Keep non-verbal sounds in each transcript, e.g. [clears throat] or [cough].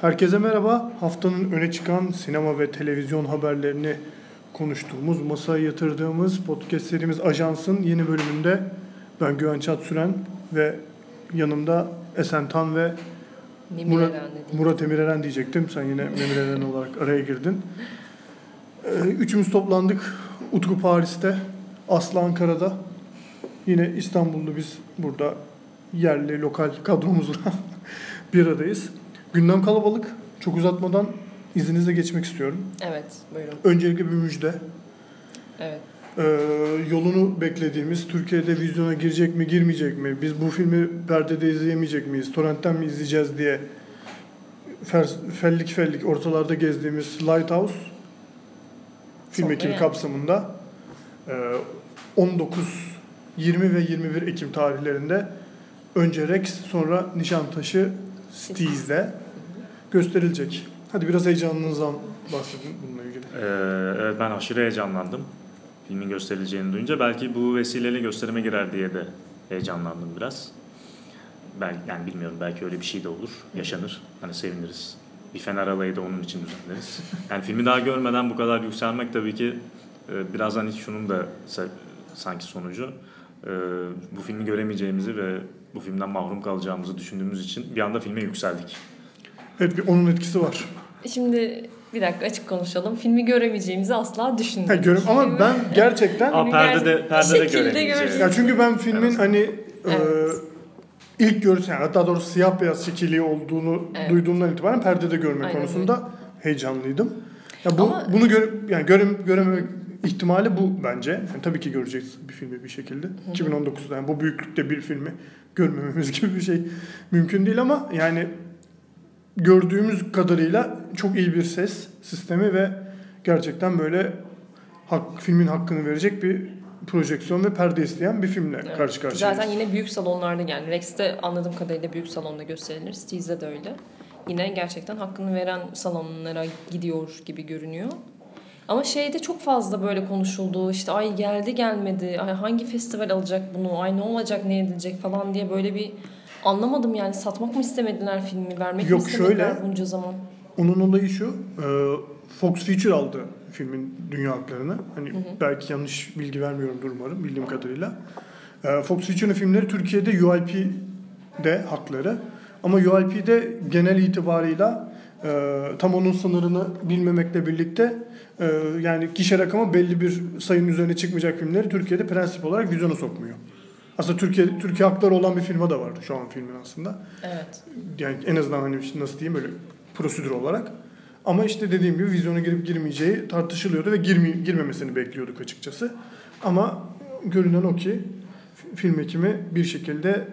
Herkese merhaba. Haftanın öne çıkan sinema ve televizyon haberlerini konuştuğumuz, masaya yatırdığımız podcast serimiz Ajans'ın yeni bölümünde ben Güven Çat Süren ve yanımda Esen Tan ve Murat, Eren. Murat Emireren diyecektim. Sen yine Memir Eren olarak araya girdin. Ee, Üçümüz toplandık. Utku Paris'te, Aslı Ankara'da. Yine İstanbul'da biz burada yerli, lokal kadromuzla [laughs] bir aradayız. Gündem kalabalık. Çok uzatmadan izninizle geçmek istiyorum. Evet buyurun. Öncelikle bir müjde. Evet. Ee, yolunu beklediğimiz Türkiye'de vizyona girecek mi girmeyecek mi biz bu filmi perdede izleyemeyecek miyiz torrentten mi izleyeceğiz diye fer- fellik fellik ortalarda gezdiğimiz Lighthouse film ekibi yani. kapsamında e, 19 20 ve 21 Ekim tarihlerinde önce Rex sonra Nişantaşı Steez'de gösterilecek. Hadi biraz heyecanınızdan bahsedin bununla ilgili. Ee, evet ben aşırı heyecanlandım. Filmin gösterileceğini duyunca belki bu vesileyle gösterime girer diye de heyecanlandım biraz. Ben yani bilmiyorum belki öyle bir şey de olur, yaşanır. Hani seviniriz. Bir Fener alayı da onun için düzenleriz. Yani filmi daha görmeden bu kadar yükselmek tabii ki e, biraz hani şunun da sa- sanki sonucu. E, bu filmi göremeyeceğimizi ve bu filmden mahrum kalacağımızı düşündüğümüz için bir anda filme yükseldik. Evet bir onun etkisi var. Şimdi bir dakika açık konuşalım. Filmi göremeyeceğimizi asla Ha, düşünmedik. görüm ama ben gerçekten Aa, perdede, perdede göremeyeceğiz. Ya çünkü ben filmin Evet. hani Evet. e, ilk görsen hatta doğrusu siyah beyaz şekilli olduğunu Evet. duyduğumdan itibaren perdede görme Aynen konusunda heyecanlıydım. Ya bu Ama- bunu gör, yani görem, göreme ihtimali bu bence. Yani tabii ki göreceğiz bir filmi bir şekilde. 2019'da yani bu büyüklükte bir filmi görmememiz [laughs] gibi bir şey mümkün değil ama yani gördüğümüz kadarıyla çok iyi bir ses sistemi ve gerçekten böyle hak, filmin hakkını verecek bir projeksiyon ve perde isteyen bir filmle Evet. karşı karşıyayız. Zaten yine büyük salonlarda geldi. Rex'te anladığım kadarıyla büyük salonda gösterilir. Steez'de de öyle. Yine gerçekten hakkını veren salonlara gidiyor gibi görünüyor. Ama şeyde çok fazla böyle konuşuldu. İşte ay geldi gelmedi. Ay hangi festival alacak bunu? Ay ne olacak ne edilecek falan diye böyle bir anlamadım yani. Satmak mı istemediler filmi? Vermek Yok, mi istemediler şöyle- bunca zaman? Onun olayı şu. e, Fox Feature aldı filmin dünya haklarını. Hani belki yanlış bilgi vermiyorumdur umarım bildiğim kadarıyla. E, Fox Feature'ın filmleri Türkiye'de UIP'de hakları. Ama UIP'de genel itibarıyla e, tam onun sınırını bilmemekle birlikte yani gişe rakamı belli bir sayının üzerine çıkmayacak filmleri Türkiye'de prensip olarak vizyona sokmuyor. Aslında Türkiye Türkiye hakları olan bir firma da var şu an filmin aslında Evet. yani en azından hani nasıl diyeyim böyle prosedür olarak. Ama işte dediğim gibi vizyona girip girmeyeceği tartışılıyordu ve girme, girmemesini bekliyorduk açıkçası. Ama görünen o ki film ekimi bir şekilde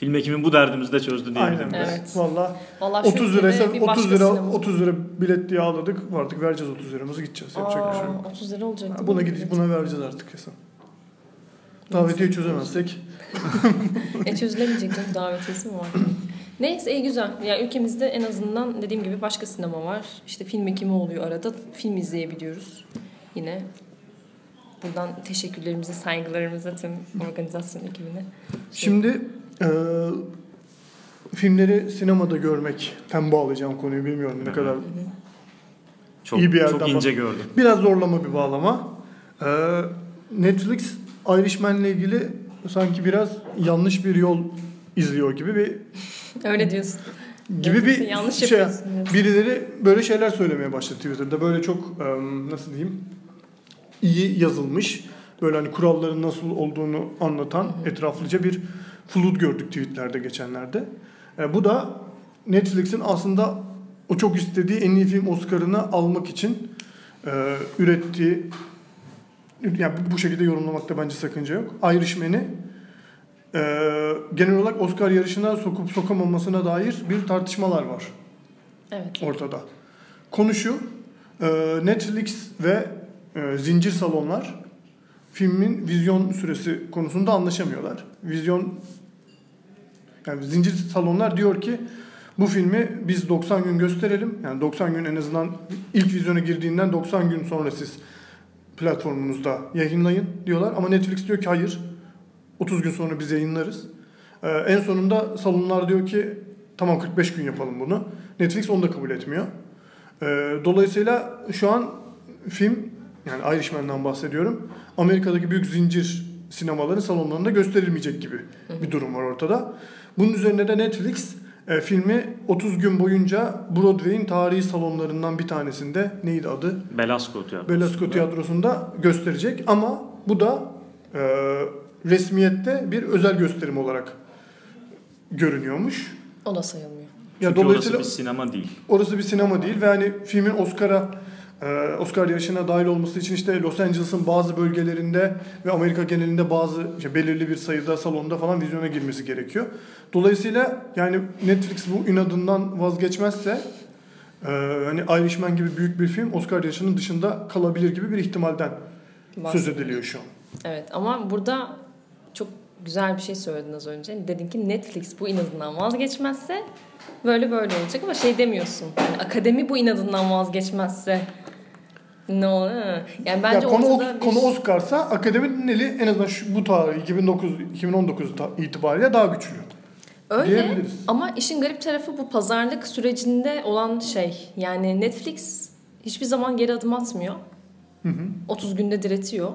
Film ekimi bu derdimizi de çözdü aynen diyebilirim. Evet. valla Vallahi 30 şu lira ülkede bir 30 başka lira sinema- 30 lira bilet diye ağladık. Artık vereceğiz 30 liramızı gideceğiz. Yapacak bir şey yok. Aa, 30 lira olacak. Ha, Buna gideceğiz, buna vereceğiz artık kesin. Davetiye çözemezsek [laughs] E çözülemeyecek canım davetiyesi mi var? Neyse iyi güzel. Yani ülkemizde en azından dediğim gibi başka sinema var. İşte film ekimi oluyor arada. Film izleyebiliyoruz. Yine buradan teşekkürlerimizi, saygılarımızı tüm organizasyon ekibine. Şimdi e, filmleri sinemada görmekten bağlayacağım konuyu bilmiyorum ne kadar Çok, İyi bir yerden çok ince gördüm. Biraz zorlama bir bağlama. Ee, Netflix Irishman'le ilgili sanki biraz yanlış bir yol izliyor gibi bir Öyle diyorsun. gibi bir Yanlış şey. yapıyorsun. Birileri böyle şeyler söylemeye başladı Twitter'da. Böyle çok nasıl diyeyim iyi yazılmış. Böyle hani kuralların nasıl olduğunu anlatan etraflıca bir flood gördük tweetlerde geçenlerde. E, bu da Netflix'in aslında o çok istediği en iyi film Oscar'ını almak için e, ürettiği yani bu şekilde yorumlamakta bence sakınca yok. Irishman'i e, genel olarak Oscar yarışına sokup sokamamasına dair bir tartışmalar var Evet. ortada. Konu şu, e, Netflix ve e, zincir salonlar filmin vizyon süresi konusunda anlaşamıyorlar. Vizyon yani zincir salonlar diyor ki bu filmi biz 90 gün gösterelim. Yani 90 gün en azından ilk vizyona girdiğinden 90 gün sonra siz platformunuzda yayınlayın diyorlar. Ama Netflix diyor ki hayır. 30 gün sonra biz yayınlarız. Ee, en sonunda salonlar diyor ki tamam 45 gün yapalım bunu. Netflix onu da kabul etmiyor. Ee, dolayısıyla şu an film yani Irishman'dan bahsediyorum. Amerika'daki büyük zincir sinemaların salonlarında gösterilmeyecek gibi bir durum var ortada. Bunun üzerine de Netflix e, filmi 30 gün boyunca Broadway'in tarihi salonlarından bir tanesinde neydi adı? Belasco tiyatrosu. Belasco Tiyatrosu'nda gösterecek ama bu da e, resmiyette bir özel gösterim olarak görünüyormuş. O da sayılmıyor. Ya Çünkü dolayısıyla orası bir sinema değil. orası bir sinema değil ve hani filmin Oscar'a Oscar yarışına dahil olması için işte Los Angeles'ın bazı bölgelerinde ve Amerika genelinde bazı işte belirli bir sayıda salonda falan vizyona girmesi gerekiyor. Dolayısıyla yani Netflix bu inadından vazgeçmezse e, hani Irishman gibi büyük bir film Oscar yarışının dışında kalabilir gibi bir ihtimalden söz Bahsediyoruz. ediliyor şu an. Evet ama burada çok güzel bir şey söyledin az önce. Dedin ki Netflix bu inadından vazgeçmezse böyle böyle olacak ama şey demiyorsun. Yani akademi bu inadından vazgeçmezse olur? Yani bence ya konu, ortada bir... konu Oscar'sa akademinin eli en azından şu, bu tarih 2009 2019 ta- itibariyle daha güçlü. Öyle ama işin garip tarafı bu pazarlık sürecinde olan şey. Yani Netflix hiçbir zaman geri adım atmıyor. 30 günde diretiyor.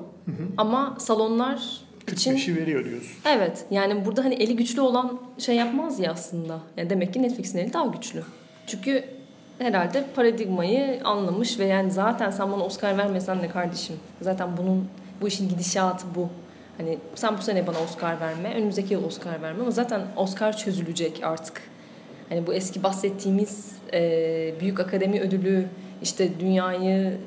Ama salonlar için 45'i veriyor diyorsun. Evet yani burada hani eli güçlü olan şey yapmaz ya aslında. Yani demek ki Netflix'in eli daha güçlü. Çünkü herhalde paradigmayı anlamış ve yani zaten sen bana Oscar vermesen de kardeşim. Zaten bunun bu işin gidişatı bu. Hani sen bu sene bana Oscar verme, önümüzdeki yıl Oscar verme ama zaten Oscar çözülecek artık. Hani bu eski bahsettiğimiz e, büyük akademi ödülü işte dünyayı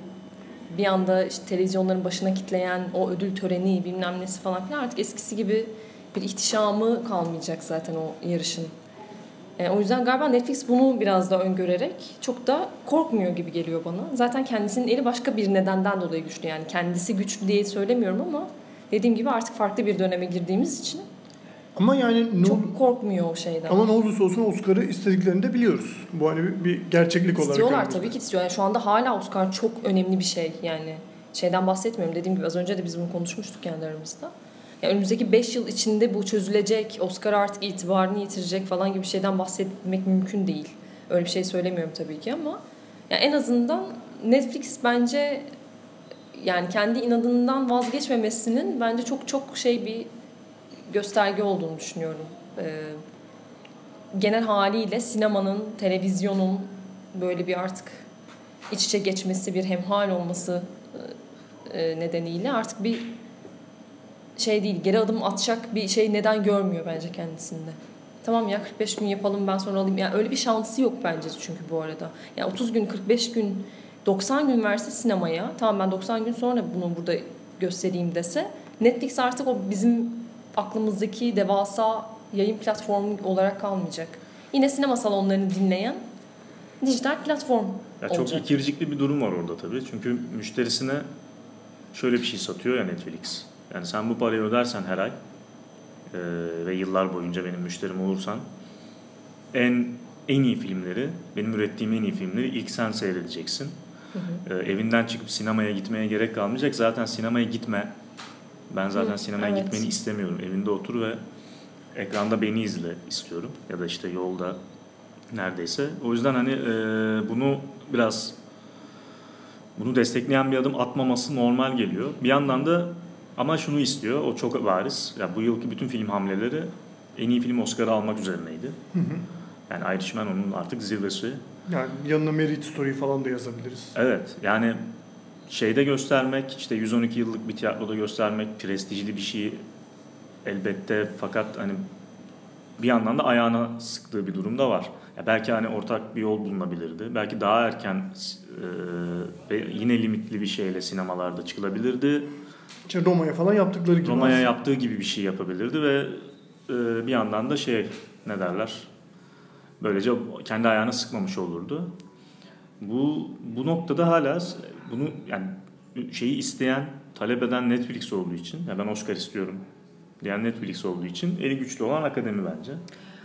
bir anda işte televizyonların başına kitleyen o ödül töreni bilmem nesi falan filan artık eskisi gibi bir ihtişamı kalmayacak zaten o yarışın. E, o yüzden galiba Netflix bunu biraz da öngörerek çok da korkmuyor gibi geliyor bana. Zaten kendisinin eli başka bir nedenden dolayı güçlü. Yani kendisi güçlü diye söylemiyorum ama dediğim gibi artık farklı bir döneme girdiğimiz için Ama yani ne, ol- çok korkmuyor o şeyden. ama ne olursa olsun Oscar'ı istediklerini de biliyoruz. Bu hani bir, bir gerçeklik olarak. İstiyorlar tabii ki istiyor. Yani şu anda hala Oscar çok önemli bir şey. Yani şeyden bahsetmiyorum. Dediğim gibi az önce de biz bunu konuşmuştuk kendi aramızda. Yani önümüzdeki 5 yıl içinde bu çözülecek, Oscar artık itibarını yitirecek falan gibi bir şeyden bahsetmek mümkün değil. Öyle bir şey söylemiyorum tabii ki ama yani en azından Netflix bence yani kendi inadından vazgeçmemesinin bence çok çok şey bir gösterge olduğunu düşünüyorum. Ee, genel haliyle sinemanın, televizyonun böyle bir artık iç içe geçmesi, bir hemhal olması e, nedeniyle artık bir şey değil, geri adım atacak bir şey neden görmüyor bence kendisinde. Tamam ya 45 gün yapalım ben sonra alayım. Yani öyle bir şansı yok bence çünkü bu arada. Yani 30 gün, 45 gün, 90 gün verse sinemaya, tamam ben 90 gün sonra bunu burada göstereyim dese, Netflix artık o bizim aklımızdaki devasa yayın platformu olarak kalmayacak. Yine sinema salonlarını dinleyen dijital platform Ya çok olacak. ikircikli bir durum var orada tabii. Çünkü müşterisine şöyle bir şey satıyor ya Netflix. Yani sen bu parayı ödersen her ay e, ve yıllar boyunca benim müşterim olursan en en iyi filmleri, benim ürettiğim en iyi filmleri ilk sen seyredeceksin. E, evinden çıkıp sinemaya gitmeye gerek kalmayacak. Zaten sinemaya gitme. Ben zaten Hı, sinemaya evet. gitmeni istemiyorum. Evinde otur ve ekranda beni izle istiyorum. Ya da işte yolda neredeyse. O yüzden hani e, bunu biraz bunu destekleyen bir adım atmaması normal geliyor. Bir yandan da ama şunu istiyor, o çok bariz. Ya bu yılki bütün film hamleleri en iyi film Oscar'ı almak üzerineydi. Yani Irishman onun artık zirvesi. Yani yanına Merit Story falan da yazabiliriz. Evet, yani şeyde göstermek, işte 112 yıllık bir tiyatroda göstermek prestijli bir şey elbette fakat hani bir yandan da ayağına sıktığı bir durum da var. Ya belki hani ortak bir yol bulunabilirdi. Belki daha erken e, ve yine limitli bir şeyle sinemalarda çıkılabilirdi. İşte Roma'ya falan yaptıkları gibi. Roma'ya yaptığı gibi bir şey yapabilirdi ve e, bir yandan da şey ne derler böylece kendi ayağına sıkmamış olurdu. Bu bu noktada hala bunu yani şeyi isteyen, talep eden Netflix olduğu için ya ben Oscar istiyorum diyen Netflix olduğu için eli güçlü olan akademi bence.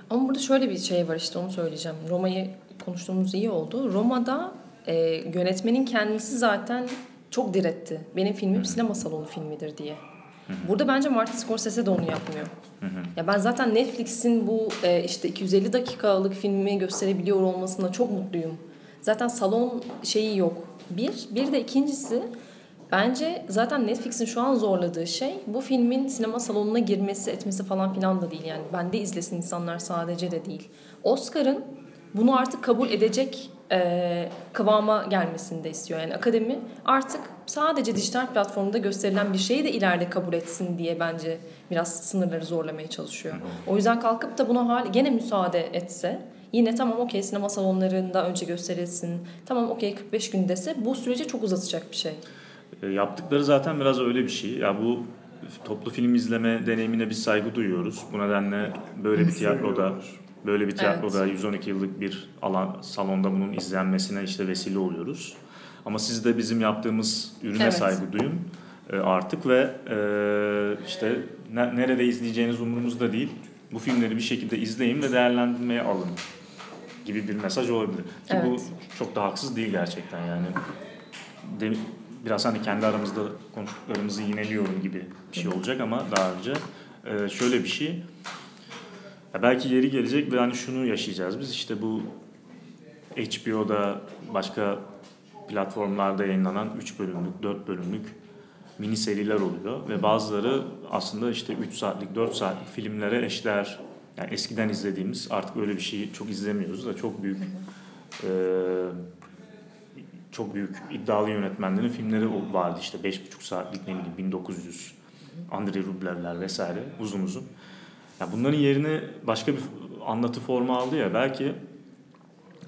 Ama burada şöyle bir şey var işte onu söyleyeceğim. Roma'yı konuştuğumuz iyi oldu. Roma'da e, yönetmenin kendisi zaten çok diretti. Benim filmim sinema salonu filmidir diye. Burada bence Martin Scorsese de onu yapmıyor. Ya ben zaten Netflix'in bu e, işte 250 dakikalık filmi gösterebiliyor olmasına çok mutluyum. Zaten salon şeyi yok. Bir, bir de ikincisi bence zaten Netflix'in şu an zorladığı şey bu filmin sinema salonuna girmesi etmesi falan filan da değil. Yani bende izlesin insanlar sadece de değil. Oscar'ın bunu artık kabul edecek e, kıvama gelmesini de istiyor. Yani akademi artık sadece dijital platformda gösterilen bir şeyi de ileride kabul etsin diye bence biraz sınırları zorlamaya çalışıyor. O yüzden kalkıp da buna hali gene müsaade etse yine tamam okey sinema salonlarında önce gösterilsin. Tamam okey 45 gün dese bu süreci çok uzatacak bir şey. E, yaptıkları zaten biraz öyle bir şey. Ya bu toplu film izleme deneyimine biz saygı duyuyoruz. Bu nedenle böyle bir tiyatroda. Böyle bir tiyatroda 112 yıllık bir alan salonda bunun izlenmesine işte vesile oluyoruz. Ama siz de bizim yaptığımız ürüne Evet. saygı duyun e, artık ve e, işte ne- nerede izleyeceğiniz umurumuzda değil. Bu filmleri bir şekilde izleyin ve değerlendirmeye alın gibi bir mesaj olabilir. Ki Evet. bu çok da haksız değil gerçekten yani. De, biraz hani kendi aramızda konuştuklarımızı yineliyorum gibi bir şey olacak ama daha önce e, şöyle bir şey. Ya belki yeri gelecek ve hani şunu yaşayacağız biz işte bu HBO'da başka platformlarda yayınlanan 3 bölümlük, 4 bölümlük mini seriler oluyor ve bazıları aslında işte 3 saatlik, 4 saatlik filmlere eşler. Yani eskiden izlediğimiz artık öyle bir şeyi çok izlemiyoruz da çok büyük e, çok büyük iddialı yönetmenlerin filmleri vardı işte 5,5 saatlik ne bileyim 1900 Andrei Rublevler vesaire uzun uzun. Ya bunların yerine başka bir anlatı formu aldı ya belki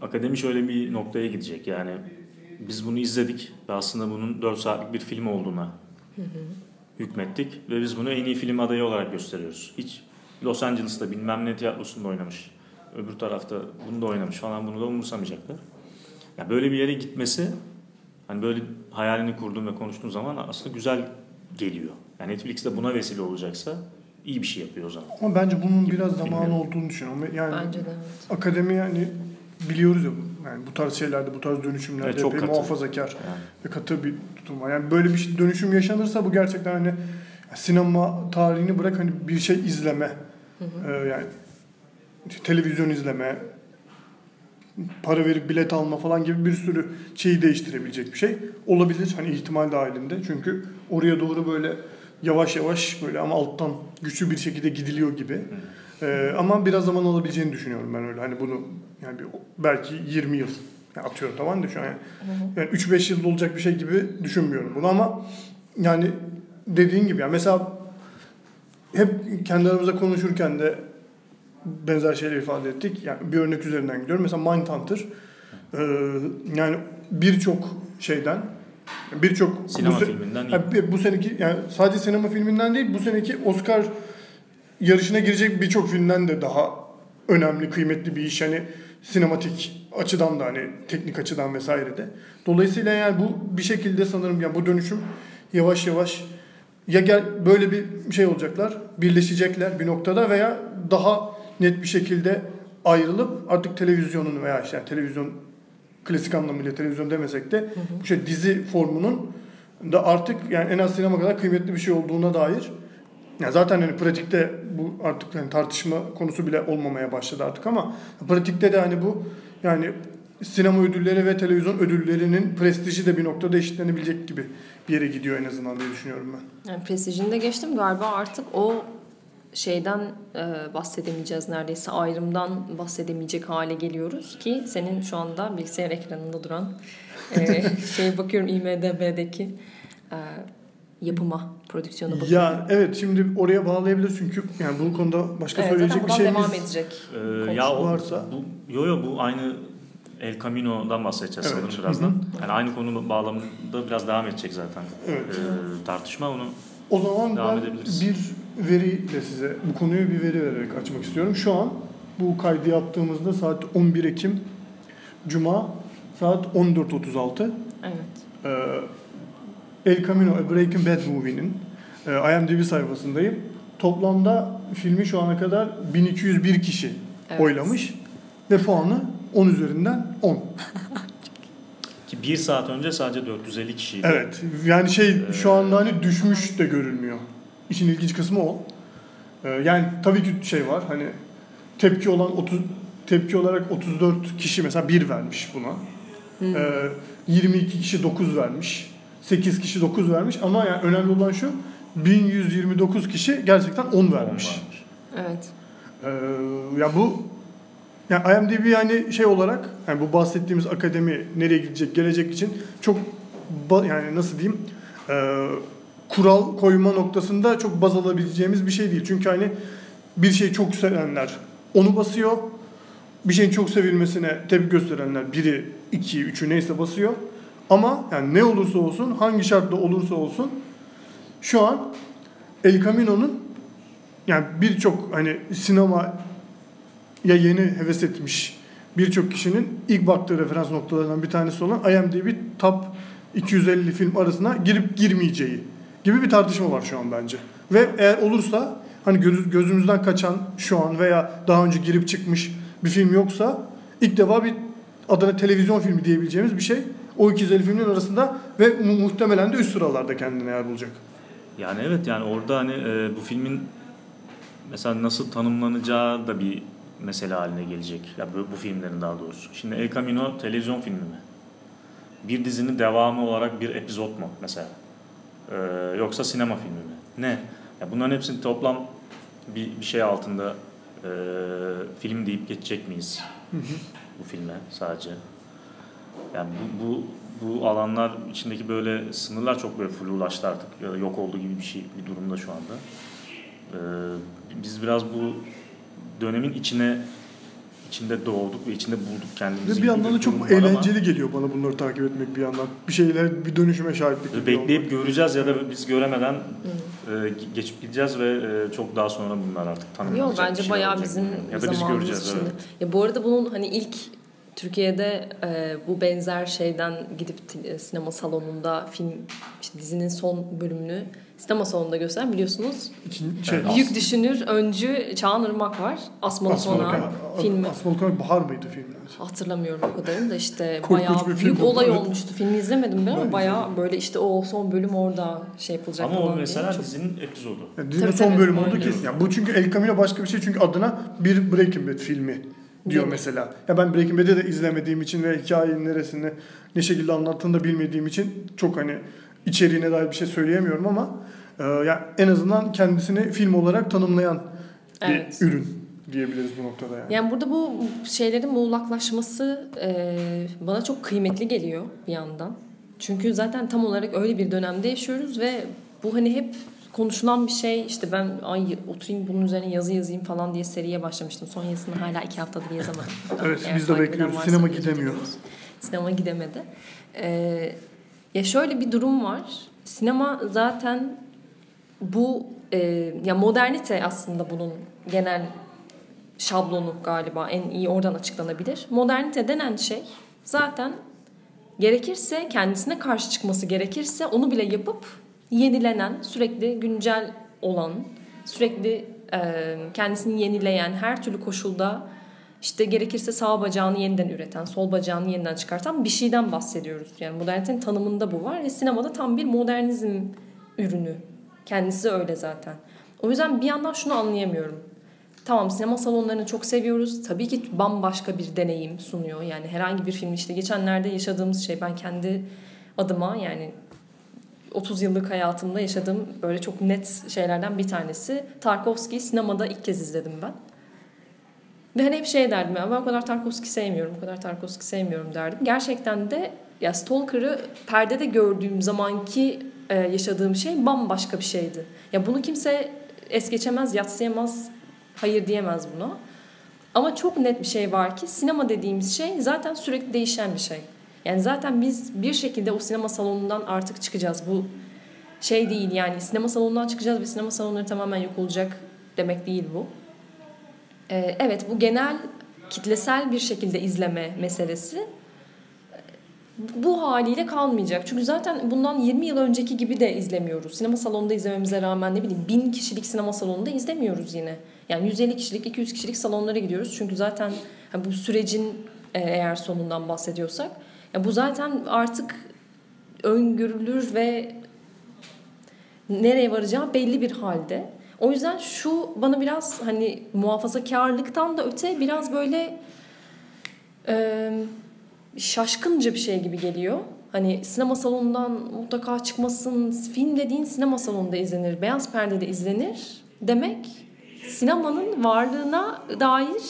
akademi şöyle bir noktaya gidecek yani biz bunu izledik ve aslında bunun 4 saatlik bir film olduğuna hükmettik ve biz bunu en iyi film adayı olarak gösteriyoruz. Hiç Los Angeles'ta bilmem ne tiyatrosunda oynamış, öbür tarafta bunu da oynamış falan bunu da umursamayacaklar. Ya böyle bir yere gitmesi hani böyle hayalini kurduğun ve konuştuğun zaman aslında güzel geliyor. Yani Netflix de buna vesile olacaksa iyi bir şey yapıyor o zaman. Ama bence bunun biraz zamanı Bilmiyorum. olduğunu düşünüyorum. Yani Bence de evet. akademi yani biliyoruz ya yani bu tarz şeylerde, bu tarz dönüşümlerde Evet, çok epey katı. muhafazakar Yani. ve katı bir tutum var. Yani böyle bir şey, dönüşüm yaşanırsa bu gerçekten hani sinema tarihini bırak hani bir şey izleme, e, yani televizyon izleme, para verip bilet alma falan gibi bir sürü şeyi değiştirebilecek bir şey olabilir. Hani ihtimal dahilinde. Çünkü oraya doğru böyle yavaş yavaş böyle ama alttan güçlü bir şekilde gidiliyor gibi. Ee, ama biraz zaman alabileceğini düşünüyorum ben öyle. Hani bunu yani bir, belki 20 yıl yani atıyorum tamam da şu an yani, yani 3-5 yılda olacak bir şey gibi düşünmüyorum bunu ama yani dediğin gibi yani mesela hep kendi aramızda konuşurken de benzer şeyleri ifade ettik. Yani bir örnek üzerinden gidiyorum. Mesela Mindhunter e, yani birçok şeyden birçok Sinema bu, filminden bir- bu seneki yani sadece sinema filminden değil bu seneki Oscar yarışına girecek birçok filmden de daha önemli, kıymetli bir iş. Yani sinematik açıdan da hani teknik açıdan vesaire de. Dolayısıyla yani bu bir şekilde sanırım yani bu dönüşüm yavaş yavaş ya gel böyle bir şey olacaklar, birleşecekler bir noktada veya daha net bir şekilde ayrılıp artık televizyonun veya işte yani televizyon klasik anlamıyla televizyon demesek de bu şey dizi formunun da artık yani en az sinema kadar kıymetli bir şey olduğuna dair ya zaten hani pratikte bu artık hani tartışma konusu bile olmamaya başladı artık ama pratikte de hani bu yani sinema ödülleri ve televizyon ödüllerinin prestiji de bir noktada eşitlenebilecek gibi bir yere gidiyor en azından diye düşünüyorum ben. Yani prestijini de geçtim galiba artık o şeyden e, bahsedemeyeceğiz neredeyse ayrımdan bahsedemeyecek hale geliyoruz ki senin şu anda bilgisayar ekranında duran e, [laughs] şey bakıyorum IMDB'deki e, yapıma, prodüksiyona bakıyorum. Ya evet şimdi oraya bağlayabilir çünkü yani bu konuda başka evet, söyleyecek bir şeyimiz devam edecek. Ee, ya o, varsa- bu, yo yo bu aynı El Camino'dan bahsedeceğiz Evet. sanırım birazdan. Yani aynı konu bağlamında biraz devam edecek zaten Evet. ee, tartışma onu. O zaman Devam ben edebiliriz. bir veriyle size bu konuyu bir veri vererek açmak istiyorum. Şu an bu kaydı yaptığımızda saat 11 Ekim Cuma saat 14.36. Evet. Ee, El Camino A Breaking Bad Movie'nin e, IMDb sayfasındayım. Toplamda filmi şu ana kadar 1201 kişi Evet. oylamış ve puanı 10 üzerinden 10. [laughs] Ki bir saat önce sadece 450 kişiydi. Evet. Yani şey şu anda hani düşmüş de görülmüyor. İşin ilginç kısmı o. Ee, yani tabii ki şey var hani tepki olan 30 tepki olarak 34 kişi mesela 1 vermiş buna. Ee, 22 kişi 9 vermiş. 8 kişi 9 vermiş ama yani önemli olan şu 1129 kişi gerçekten 10 vermiş. Evet. Ee, ya bu yani IMDb yani şey olarak yani bu bahsettiğimiz akademi nereye gidecek gelecek için çok yani nasıl diyeyim e, kural koyma noktasında çok baz alabileceğimiz bir şey değil. Çünkü hani bir şey çok sevenler onu basıyor. Bir şeyin çok sevilmesine tepki gösterenler biri, iki, üçü neyse basıyor. Ama yani ne olursa olsun, hangi şartta olursa olsun şu an El Camino'nun yani birçok hani sinema ya yeni heves etmiş birçok kişinin ilk baktığı referans noktalarından bir tanesi olan IMDb Top 250 film arasına girip girmeyeceği gibi bir tartışma var şu an bence. Ve eğer olursa hani göz- gözümüzden kaçan şu an veya daha önce girip çıkmış bir film yoksa ilk defa bir adına televizyon filmi diyebileceğimiz bir şey o 250 filmin arasında ve mu- muhtemelen de üst sıralarda kendine yer bulacak. Yani evet yani orada hani e, bu filmin mesela nasıl tanımlanacağı da bir mesele haline gelecek. Ya bu, bu filmlerin daha doğrusu. Şimdi El Camino televizyon filmi mi? Bir dizinin devamı olarak bir epizod mu mesela? Ee, yoksa sinema filmi mi? Ne? Ya bunların hepsini toplam bir, bir şey altında e, film deyip geçecek miyiz? bu filme sadece. Yani bu, bu bu alanlar içindeki böyle sınırlar çok böyle flulaştı artık ya da yok oldu gibi bir şey bir durumda şu anda. Ee, biz biraz bu dönemin içine içinde doğduk ve içinde bulduk kendimizi. Ve bir yandan da çok var ama eğlenceli geliyor bana bunları takip etmek bir yandan. Bir şeyler, bir dönüşüme şahitlik Bekleyip göreceğiz ya da biz göremeden e, geçip gideceğiz ve e, çok daha sonra bunlar artık tanımlanacak. Yok bir bence şey bayağı olacak bizim ya da biz göreceğiz. şimdi. Evet. Ya bu arada bunun hani ilk Türkiye'de e, bu benzer şeyden gidip t- sinema salonunda film işte dizinin son bölümünü sinema salonunda gösteren biliyorsunuz. Şey, Büyük düşünür, öncü Çağan Irmak var. Asmalı Sona filmi. Asmalı Kara Bahar mıydı filmin? Hatırlamıyorum o kadarını da işte bayağı bir büyük oldu, olay evet. olmuştu. Filmi izlemedim ben Ben ama bayağı böyle işte o son bölüm orada şey yapılacak Ama o diye. mesela Çok- dizinin epizodu. Yani dizinin Tabii, son tabii, bölümü oldu kesin. Yani bu çünkü El Camino başka bir şey çünkü adına bir Breaking Bad filmi diyor Değil mesela. Ya ben Breaking Bad'i de izlemediğim için ve hikayenin neresini ne şekilde anlattığını da bilmediğim için çok hani içeriğine dair bir şey söyleyemiyorum ama e, ya en azından kendisini film olarak tanımlayan bir Evet. ürün diyebiliriz bu noktada yani. Yani burada bu şeylerin muğlaklaşması e, bana çok kıymetli geliyor bir yandan. Çünkü zaten tam olarak öyle bir dönemde yaşıyoruz ve bu hani hep konuşulan bir şey işte ben ay oturayım bunun üzerine yazı yazayım falan diye seriye başlamıştım. Son yazısını hala iki haftadır yazamadım. Evet, Eğer biz de bekliyoruz. Sinema gidemiyor. Sinema gidemedi. Ee, ya şöyle bir durum var. Sinema zaten bu e, ya modernite aslında bunun genel şablonu galiba en iyi oradan açıklanabilir. Modernite denen şey zaten gerekirse kendisine karşı çıkması gerekirse onu bile yapıp yenilenen, sürekli güncel olan, sürekli e, kendisini yenileyen, her türlü koşulda işte gerekirse sağ bacağını yeniden üreten, sol bacağını yeniden çıkartan bir şeyden bahsediyoruz. Yani modernitenin tanımında bu var ve sinemada tam bir modernizm ürünü. Kendisi öyle zaten. O yüzden bir yandan şunu anlayamıyorum. Tamam sinema salonlarını çok seviyoruz. Tabii ki bambaşka bir deneyim sunuyor. Yani herhangi bir film işte geçenlerde yaşadığımız şey ben kendi adıma yani 30 yıllık hayatımda yaşadığım böyle çok net şeylerden bir tanesi. Tarkovski'yi sinemada ilk kez izledim ben. Ve hani hep şey derdim ya ben o kadar Tarkovski sevmiyorum, o kadar Tarkovski sevmiyorum derdim. Gerçekten de ya Stalker'ı perdede gördüğüm zamanki e, yaşadığım şey bambaşka bir şeydi. Ya bunu kimse es geçemez, yatsıyamaz, hayır diyemez buna. Ama çok net bir şey var ki sinema dediğimiz şey zaten sürekli değişen bir şey. Yani zaten biz bir şekilde o sinema salonundan artık çıkacağız. Bu şey değil yani sinema salonundan çıkacağız ve sinema salonları tamamen yok olacak demek değil bu. Ee, evet bu genel kitlesel bir şekilde izleme meselesi bu haliyle kalmayacak. Çünkü zaten bundan 20 yıl önceki gibi de izlemiyoruz. Sinema salonunda izlememize rağmen ne bileyim bin kişilik sinema salonunda izlemiyoruz yine. Yani 150 kişilik, 200 kişilik salonlara gidiyoruz. Çünkü zaten bu sürecin e, eğer sonundan bahsediyorsak ya bu zaten artık öngörülür ve nereye varacağı belli bir halde. O yüzden şu bana biraz hani muhafazakarlıktan da öte biraz böyle e, şaşkınca bir şey gibi geliyor. Hani sinema salonundan mutlaka çıkmasın, film dediğin sinema salonunda izlenir, beyaz perdede izlenir demek sinemanın varlığına dair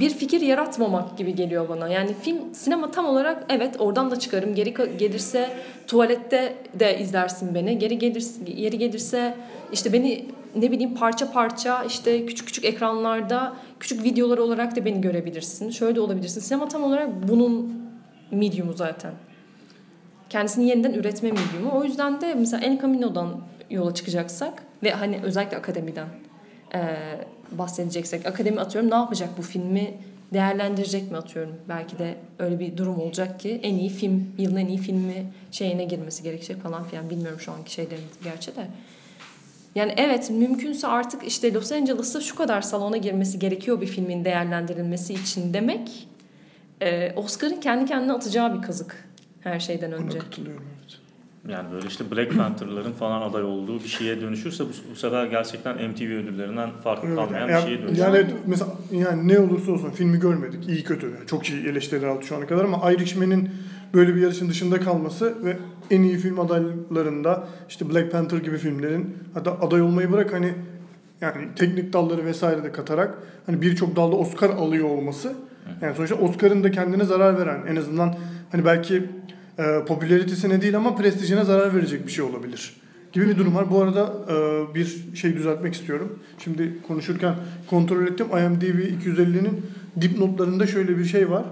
bir fikir yaratmamak gibi geliyor bana. Yani film, sinema tam olarak evet oradan da çıkarım. Geri gelirse tuvalette de izlersin beni. Geri gelirse, geri gelirse işte beni ne bileyim parça parça işte küçük küçük ekranlarda küçük videolar olarak da beni görebilirsin. Şöyle de olabilirsin. Sinema tam olarak bunun medium'u zaten. Kendisini yeniden üretme medium'u. O yüzden de mesela El Camino'dan yola çıkacaksak ve hani özellikle akademiden eee bahsedeceksek akademi atıyorum ne yapacak bu filmi değerlendirecek mi atıyorum belki de öyle bir durum olacak ki en iyi film yılın en iyi filmi şeyine girmesi gerekecek falan filan bilmiyorum şu anki şeylerin gerçi de. Yani evet mümkünse artık işte Los Angeles'ta şu kadar salona girmesi gerekiyor bir filmin değerlendirilmesi için demek e, Oscar'ın kendi kendine atacağı bir kazık her şeyden önce. katılıyorum evet. Yani böyle işte Black Panther'ların falan aday olduğu bir şeye dönüşürse bu, bu sefer gerçekten MTV ödüllerinden farkı Evet, kalmayan yani, bir şeye dönüşür. yani mesela yani ne olursa olsun filmi görmedik. iyi kötü. Yani çok iyi eleştiriler aldı şu ana kadar ama Irishman'in böyle bir yarışın dışında kalması ve en iyi film adaylarında işte Black Panther gibi filmlerin hatta aday olmayı bırak hani yani teknik dalları vesaire de katarak hani birçok dalda Oscar alıyor olması yani sonuçta Oscar'ın da kendine zarar veren en azından hani belki e, popülaritesine değil ama prestijine zarar verecek bir şey olabilir gibi bir durum var. Bu arada e, bir şey düzeltmek istiyorum. Şimdi konuşurken kontrol ettim. IMDb 250'nin dipnotlarında şöyle bir şey var.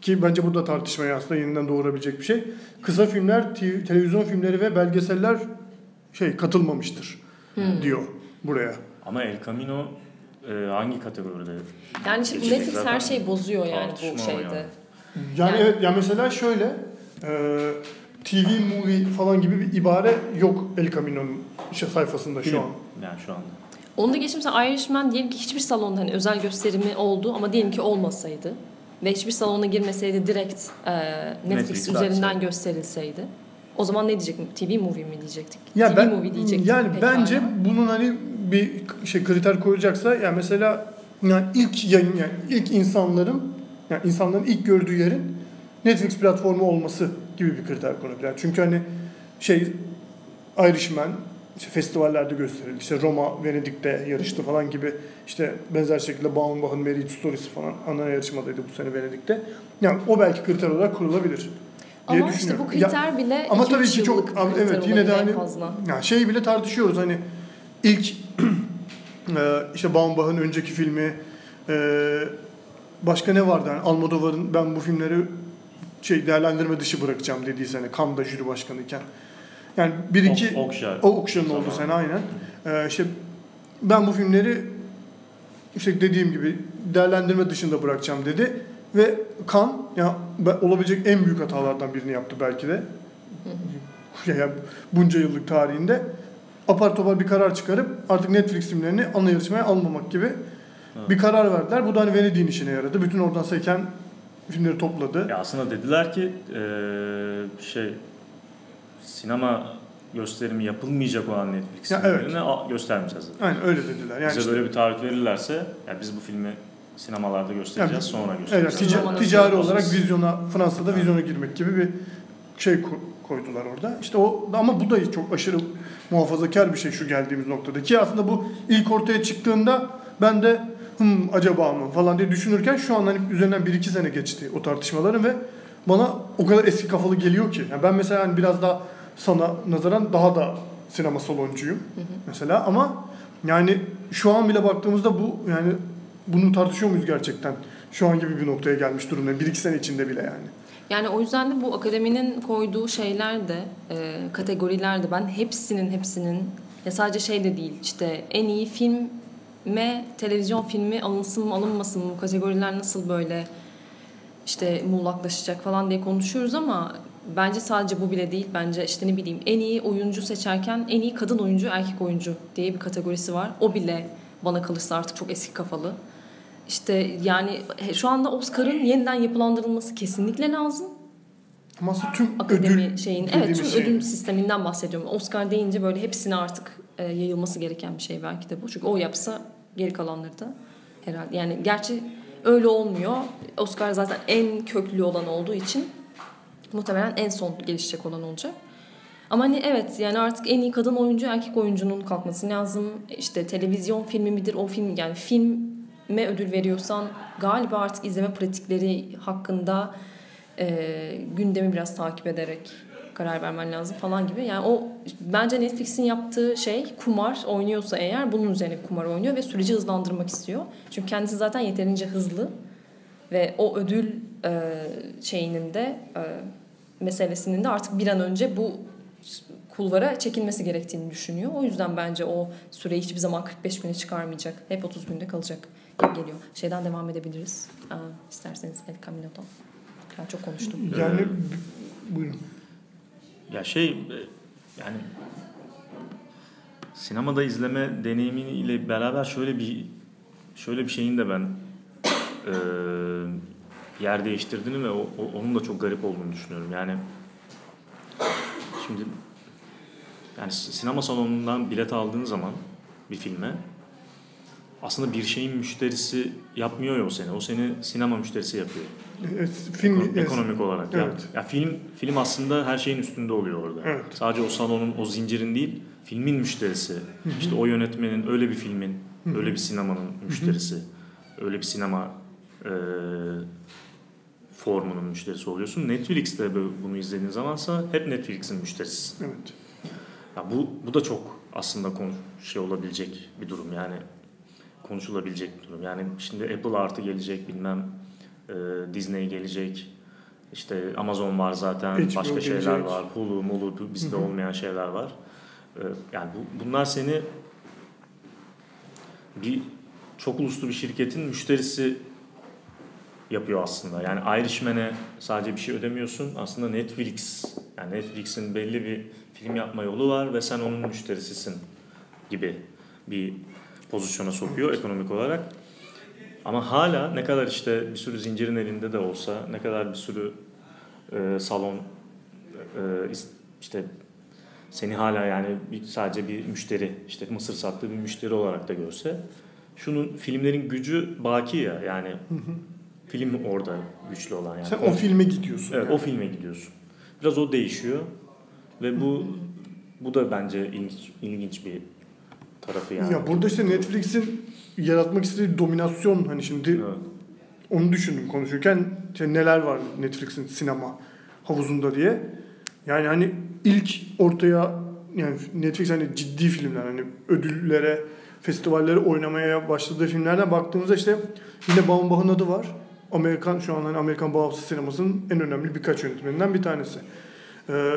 Ki bence bu da tartışmaya aslında yeniden doğurabilecek bir şey. Kısa filmler, TV televizyon filmleri ve belgeseller şey katılmamıştır diyor buraya. Ama El Camino e, hangi kategoride? Yani şimdi Netflix her şeyi bozuyor yani bu şeyde. yani. Yani, Yani- evet ya mesela şöyle e, TV movie falan gibi bir ibare yok El Camino'nun işte sayfasında şu Film. an. Yani şu anda. Onu da geçtim mesela Irishman diyelim ki hiçbir salonda hani özel gösterimi oldu ama diyelim ki olmasaydı ve hiçbir salona girmeseydi direkt e, Netflix, Netflix üzerinden açsaydı. gösterilseydi. O zaman ne diyecek? TV movie mi diyecektik? Ya TV ben movie diyecektik. yani pekala. bence bunun hani bir şey kriter koyacaksa yani mesela yani ilk yayın yani ilk insanların yani insanların ilk gördüğü yerin Netflix platformu olması gibi bir kriter konabilir. Çünkü hani şey Irishman işte festivallerde gösterildi. İşte Roma, Venedik'te yarıştı falan gibi işte benzer şekilde Baumbach'ın Marriage Stories'i falan ana yarışmadaydı bu sene Venedik'te. Yani o belki kriter olarak kurulabilir diye ama işte bu Ya- kriter bile ama 2-3 tabii ki çok- kriter evet, yine de hani- yani şey bile tartışıyoruz hani ilk [clears throat] e, işte Baumbach'ın önceki filmi e, başka ne vardı yani Almodovar'ın ben bu filmleri şey değerlendirme dışı bırakacağım dediği sene Cannes'da jüri başkanıyken. Yani bir iki Okşar. o Okşan'ın olduğu Zamanı. sene aynen. E, işte ben bu filmleri işte dediğim gibi değerlendirme dışında bırakacağım dedi ve Kan ya olabilecek en büyük hatalardan birini yaptı belki de. Yani bunca yıllık tarihinde apar topar bir karar çıkarıp artık Netflix filmlerini ana yarışmaya almamak gibi bir karar verdiler. Bu da hani Venedik'in işine yaradı. Bütün oradan seken filmleri topladı. Ya aslında dediler ki e, şey sinema gösterimi yapılmayacak olan Netflix Ya evet. filmlerini a- göstermeyeceğiz. dedi. Aynen öyle dediler. Yani Bize işte, böyle bir taahhüt verirlerse ya biz bu filmi sinemalarda göstereceğiz Yani- sonra evet, göstereceğiz. tica- Sinema ticari olarak vizyona Fransa'da vizyona girmek gibi bir şey ko- koydular orada. İşte o ama bu da çok aşırı muhafazakar bir şey şu geldiğimiz noktada ki aslında bu ilk ortaya çıktığında ben de hım acaba mı falan diye düşünürken şu an hani üzerinden 1-2 sene geçti o tartışmaların ve bana o kadar eski kafalı geliyor ki. Yani ben mesela hani biraz daha sana nazaran daha da sinema saloncuyum mesela ama yani şu an bile baktığımızda bu yani bunu tartışıyor muyuz gerçekten? Şu an gibi bir noktaya gelmiş durumda. 1-2 sene içinde bile yani. Yani o yüzden de bu akademinin koyduğu şeyler de e, kategoriler de ben hepsinin hepsinin ya sadece şey de değil işte en iyi filme televizyon filmi alınsın mı alınmasın mı bu kategoriler nasıl böyle işte muğlaklaşacak falan diye konuşuyoruz ama bence sadece bu bile değil bence işte ne bileyim en iyi oyuncu seçerken en iyi kadın oyuncu erkek oyuncu diye bir kategorisi var o bile bana kalırsa artık çok eski kafalı. İşte yani şu anda Oscar'ın yeniden yapılandırılması kesinlikle lazım. Ama tüm akademi ödül şeyin evet tüm şey. ödül sisteminden bahsediyorum. Oscar deyince böyle hepsine artık e, yayılması gereken bir şey belki de bu. Çünkü o yapsa geri kalanları da herhalde. Yani gerçi öyle olmuyor. Oscar zaten en köklü olan olduğu için muhtemelen en son gelişecek olan olacak. Ama hani evet yani artık en iyi kadın oyuncu erkek oyuncunun kalkması lazım. İşte televizyon filmi midir o film yani filme ödül veriyorsan galiba artık izleme pratikleri hakkında e, gündemi biraz takip ederek karar vermen lazım falan gibi. Yani o bence Netflix'in yaptığı şey kumar oynuyorsa eğer bunun üzerine kumar oynuyor ve süreci hızlandırmak istiyor. Çünkü kendisi zaten yeterince hızlı ve o ödül e, şeyinin de e, meselesinin de artık bir an önce bu kulvara çekilmesi gerektiğini düşünüyor. O yüzden bence o süreyi hiçbir zaman 45 güne çıkarmayacak. Hep 30 günde kalacak gibi geliyor. Şeyden devam edebiliriz. Aa, isterseniz El Camino'dan. Ben çok konuştum. Yani Ee, buyurun. Ya şey e, yani sinemada izleme deneyimiyle beraber şöyle bir şöyle bir şeyin de ben e, yer değiştirdiğini ve o, o- onun da çok garip olduğunu düşünüyorum. Yani şimdi yani sinema salonundan bilet aldığın zaman bir filme aslında bir şeyin müşterisi yapmıyor ya o seni. O seni sinema müşterisi yapıyor. Film Eko- ekonomik olarak. Evet. ya film film aslında her şeyin üstünde oluyor orada. Evet. Sadece o salonun, o zincirin değil, filmin müşterisi. İşte o yönetmenin, öyle bir filmin, öyle bir sinemanın müşterisi. Öyle bir sinema e, formunun müşterisi oluyorsun. Netflix'te bu- bunu izlediğin zamansa hep Netflix'in müşterisisin. Evet. Ya bu bu da çok aslında konu şey olabilecek bir durum yani konuşulabilecek bir durum. Yani şimdi Apple artı gelecek bilmem e, Disney gelecek. işte Amazon var zaten, HBO başka şeyler gelecek. var. Hulu, Mulu bizde olmayan şeyler var. E, yani bu, bunlar seni bir çok uluslu bir şirketin müşterisi yapıyor aslında. Yani Irishman'e sadece bir şey ödemiyorsun. Aslında Netflix, yani Netflix'in belli bir film yapma yolu var ve sen onun müşterisisin gibi bir pozisyona sokuyor ekonomik olarak. Ama hala ne kadar işte bir sürü zincirin elinde de olsa, ne kadar bir sürü e, salon e, işte seni hala yani bir, sadece bir müşteri, işte mısır sattığı bir müşteri olarak da görse, şunun filmlerin gücü baki ya yani film orada güçlü olan yani. Sen o filme gidiyorsun. Evet yani. o filme gidiyorsun. Biraz o değişiyor ve bu bu da bence ilginç, ilginç bir tarafı yani. Ya burada işte Netflix'in yaratmak istediği dominasyon hani şimdi Evet. onu düşündüm konuşurken işte neler var Netflix'in sinema havuzunda diye. Yani hani ilk ortaya yani Netflix hani ciddi filmler hani ödüllere, festivallere oynamaya başladığı filmlerden baktığımızda işte yine Baumbach'ın adı var. Amerikan şu an hani Amerikan bağımsız sinemasının en önemli birkaç yönetmeninden bir tanesi. Ee,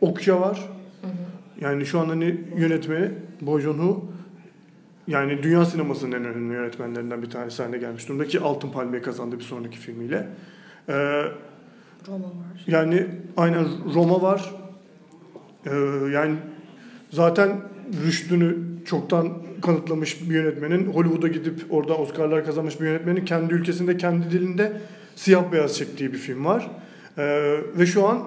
Okya var. Yani şu an hani yönetmeni Bong Joon-ho yani dünya sinemasının en önemli yönetmenlerinden bir tanesi haline gelmiş durumda ki Altın Palmiye kazandı bir sonraki filmiyle. Ee, Roma var. yani aynen Roma var. Ee, yani zaten rüştünü çoktan kanıtlamış bir yönetmenin Hollywood'a gidip orada Oscar'lar kazanmış bir yönetmenin kendi ülkesinde kendi dilinde siyah beyaz çektiği bir film var. Ee, ve şu an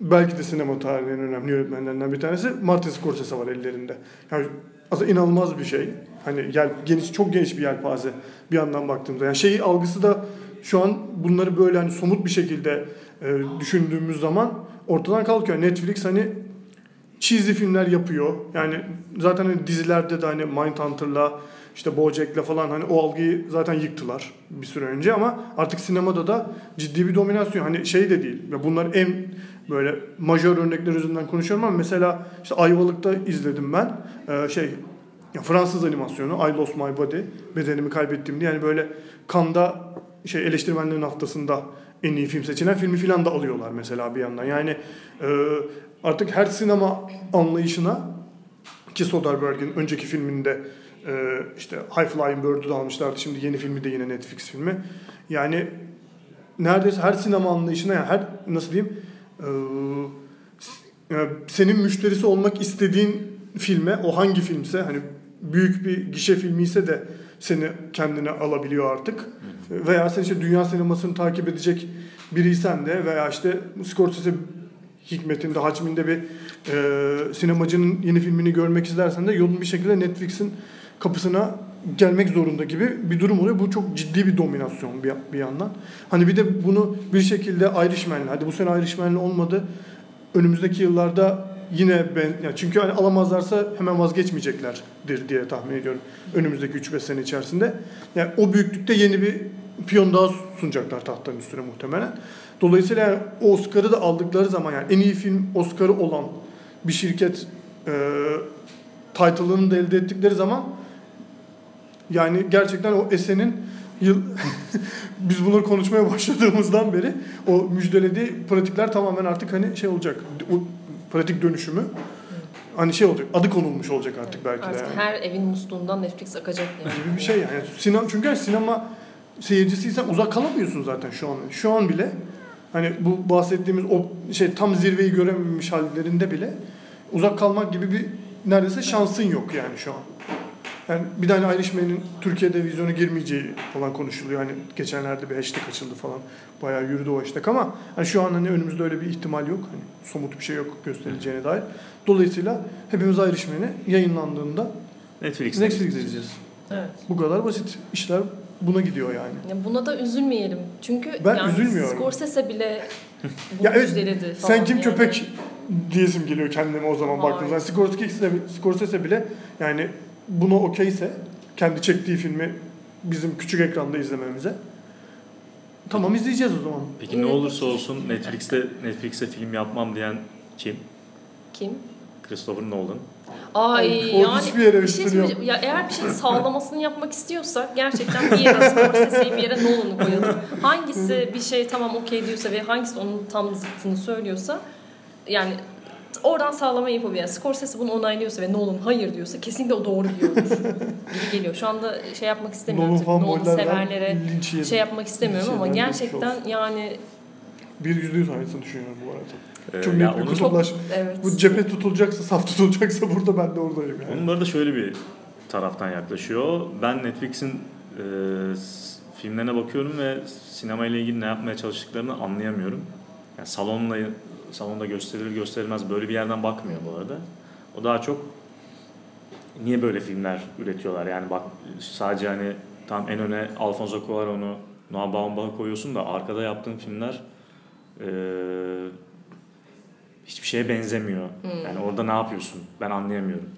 belki de sinema tarihinin en önemli yönetmenlerinden bir tanesi Martin Scorsese var ellerinde. Yani aslında inanılmaz bir şey. Hani yel, geniş çok geniş bir yelpaze bir yandan baktığımızda. Yani şey algısı da şu an bunları böyle hani somut bir şekilde e, düşündüğümüz zaman ortadan kalkıyor. Netflix hani cheesy filmler yapıyor. Yani zaten hani dizilerde de hani Mindhunter'la işte BoJack'le falan hani o algıyı zaten yıktılar bir süre önce ama artık sinemada da ciddi bir dominasyon. Hani şey de değil. Ve bunlar en böyle majör örnekler üzerinden konuşuyorum ama mesela işte Ayvalık'ta izledim ben. Ee, şey ya Fransız animasyonu I Lost My Body bedenimi kaybettim diye yani böyle Cannes'da şey eleştirmenlerin haftasında en iyi film seçilen filmi filan da alıyorlar mesela bir yandan. Yani e, artık her sinema anlayışına ki Soderbergh'in önceki filminde e, işte High Flying Bird'ü de almışlardı. Şimdi yeni filmi de yine Netflix filmi. Yani neredeyse her sinema anlayışına yani her nasıl diyeyim e, e, senin müşterisi olmak istediğin filme o hangi filmse hani büyük bir gişe filmi ise de seni kendine alabiliyor artık. Veya sen işte dünya sinemasını takip edecek biriysen de veya işte Scorsese hikmetinde, hacminde bir e, sinemacının yeni filmini görmek istersen de yolun bir şekilde Netflix'in kapısına gelmek zorunda gibi bir durum oluyor. Bu çok ciddi bir dominasyon bir, bir yandan. Hani bir de bunu bir şekilde Irishman'le, hadi bu sene Irishman'le olmadı. Önümüzdeki yıllarda yine ben, ya çünkü hani alamazlarsa hemen vazgeçmeyeceklerdir diye tahmin ediyorum. Önümüzdeki 3-5 sene içerisinde. Yani o büyüklükte yeni bir piyon daha sunacaklar tahtların üstüne muhtemelen. Dolayısıyla yani Oscar'ı da aldıkları zaman yani en iyi film Oscar'ı olan bir şirket e, title'ını da elde ettikleri zaman yani gerçekten o esenin yıl [laughs] biz bunları konuşmaya başladığımızdan beri o müjdelediği pratikler tamamen artık hani şey olacak. O pratik dönüşümü hani şey olacak. Adı konulmuş olacak artık belki de Artık yani. her evin musluğundan Netflix akacak yani. gibi bir şey yani. Sinema çünkü sinema seyircisiysen uzak kalamıyorsun zaten şu an. Şu an bile hani bu bahsettiğimiz o şey tam zirveyi görememiş hallerinde bile uzak kalmak gibi bir neredeyse şansın yok yani şu an. Yani bir tane Irishman'in Türkiye'de vizyona girmeyeceği falan konuşuluyor. Hani geçenlerde bir hashtag açıldı falan. Bayağı yürüdü o hashtag ama hani şu an hani önümüzde öyle bir ihtimal yok. Hani somut bir şey yok gösterileceğine dair. Dolayısıyla hepimiz Irishman'i yayınlandığında Netflix'te. Netflix izleyeceğiz. Evet. Bu kadar basit. İşler buna gidiyor yani. Ya buna da üzülmeyelim. Çünkü Ben yani üzülmüyorum. Scorsese bile [laughs] Ya evet, müjdeledi falan. Sen kim yani. köpek diyesim geliyor kendime o zaman baktığımda. Scorsese, Scorsese bile yani buna okeyse kendi çektiği filmi bizim küçük ekranda izlememize tamam izleyeceğiz o zaman. Peki ne olursa olsun Netflix'te Netflix'e film yapmam diyen kim? Kim? Christopher Nolan. Ay O yani hiçbir yere bir şey söyleyeceğim. Ya eğer bir şeyin sağlamasını yapmak istiyorsak gerçekten bir yere Scorsese'yi bir yere Nolan'ı koyalım. Hangisi bir şey tamam okey diyorsa ve hangisi onun tam zıttını söylüyorsa yani oradan sağlama yapabilir. Yani Scorsese bunu onaylıyorsa ve Nolan hayır diyorsa kesinlikle o doğru diyordur [laughs] gibi geliyor. Şu anda şey yapmak istemiyorum. Nolan Nolan severlere şey yapmak istemiyorum ama gerçekten yani Bir yüzde yüz aynısını düşünüyorum bu arada. Ee, Çok ya net bir kutuplaş. evet. Bu cephe tutulacaksa, saf tutulacaksa burada ben de oradayım yani. onun arada şöyle bir taraftan yaklaşıyor. Ben Netflix'in e, filmlerine bakıyorum ve sinema ile ilgili ne yapmaya çalıştıklarını anlayamıyorum. Yani salonla salonda gösterilir gösterilmez böyle bir yerden bakmıyor bu arada. O daha çok niye böyle filmler üretiyorlar? Yani bak sadece hani tam en öne Alfonso Cuarón'u, Noah Baumbach'ı koyuyorsun da arkada yaptığın filmler e, hiçbir şeye benzemiyor. Yani orada ne yapıyorsun? Ben anlayamıyorum.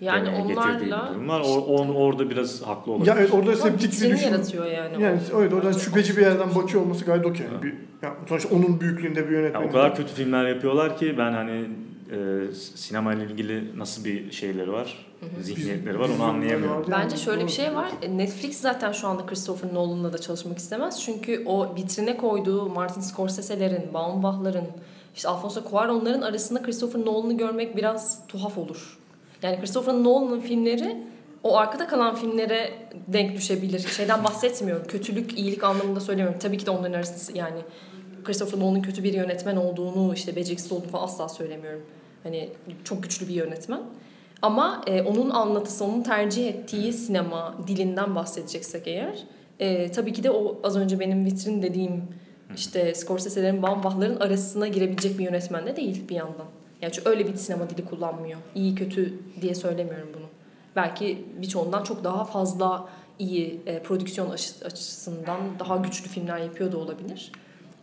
Yani demeye onlarla durum var. O, orada biraz haklı olabilir. Ya evet orada septik bir vitrini düşün. yaratıyor yani. Yani o. evet oradan şüpheci bir yerden bakıyor olması gayet okey. Yani bir, ya, sonuçta onun büyüklüğünde bir yönetmen. o kadar kötü filmler yapıyorlar ki ben hani e, sinema ile ilgili nasıl bir şeyleri var, zihniyetleri var onu anlayamıyorum. Bence şöyle bir şey var. Netflix zaten şu anda Christopher Nolan'la da çalışmak istemez. Çünkü o vitrine koyduğu Martin Scorsese'lerin, Baumbach'ların, işte Alfonso Cuarón'ların arasında Christopher Nolan'ı görmek biraz tuhaf olur. Yani Christopher Nolan'ın filmleri o arkada kalan filmlere denk düşebilir. Şeyden bahsetmiyorum. Kötülük, iyilik anlamında söylemiyorum. Tabii ki de onların arasında yani Christopher Nolan'ın kötü bir yönetmen olduğunu, işte beceriksiz olduğunu falan asla söylemiyorum. Hani çok güçlü bir yönetmen. Ama e, onun anlatısı, onun tercih ettiği sinema dilinden bahsedeceksek eğer, e, tabii ki de o az önce benim vitrin dediğim işte Scorsese'lerin, Baumbach'ların arasına girebilecek bir yönetmen de değil bir yandan. Yani çünkü öyle bir sinema dili kullanmıyor. İyi kötü diye söylemiyorum bunu. Belki birçoğundan çok daha fazla iyi e, prodüksiyon açı- açısından daha güçlü filmler yapıyor da olabilir.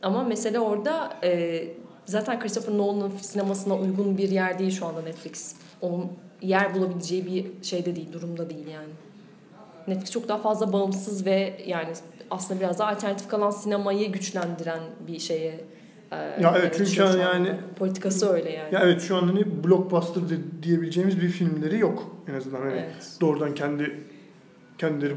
Ama mesele orada e, zaten Christopher Nolan'ın sinemasına uygun bir yer değil şu anda Netflix. Onun yer bulabileceği bir şeyde değil, durumda değil yani. Netflix çok daha fazla bağımsız ve yani aslında biraz daha alternatif kalan sinemayı güçlendiren bir şeye Ya evet, çünkü şu anda. yani- politikası öyle yani. Ya evet şu an hani blockbuster diyebileceğimiz bir filmleri yok en azından. Hani Evet. doğrudan kendi kendileri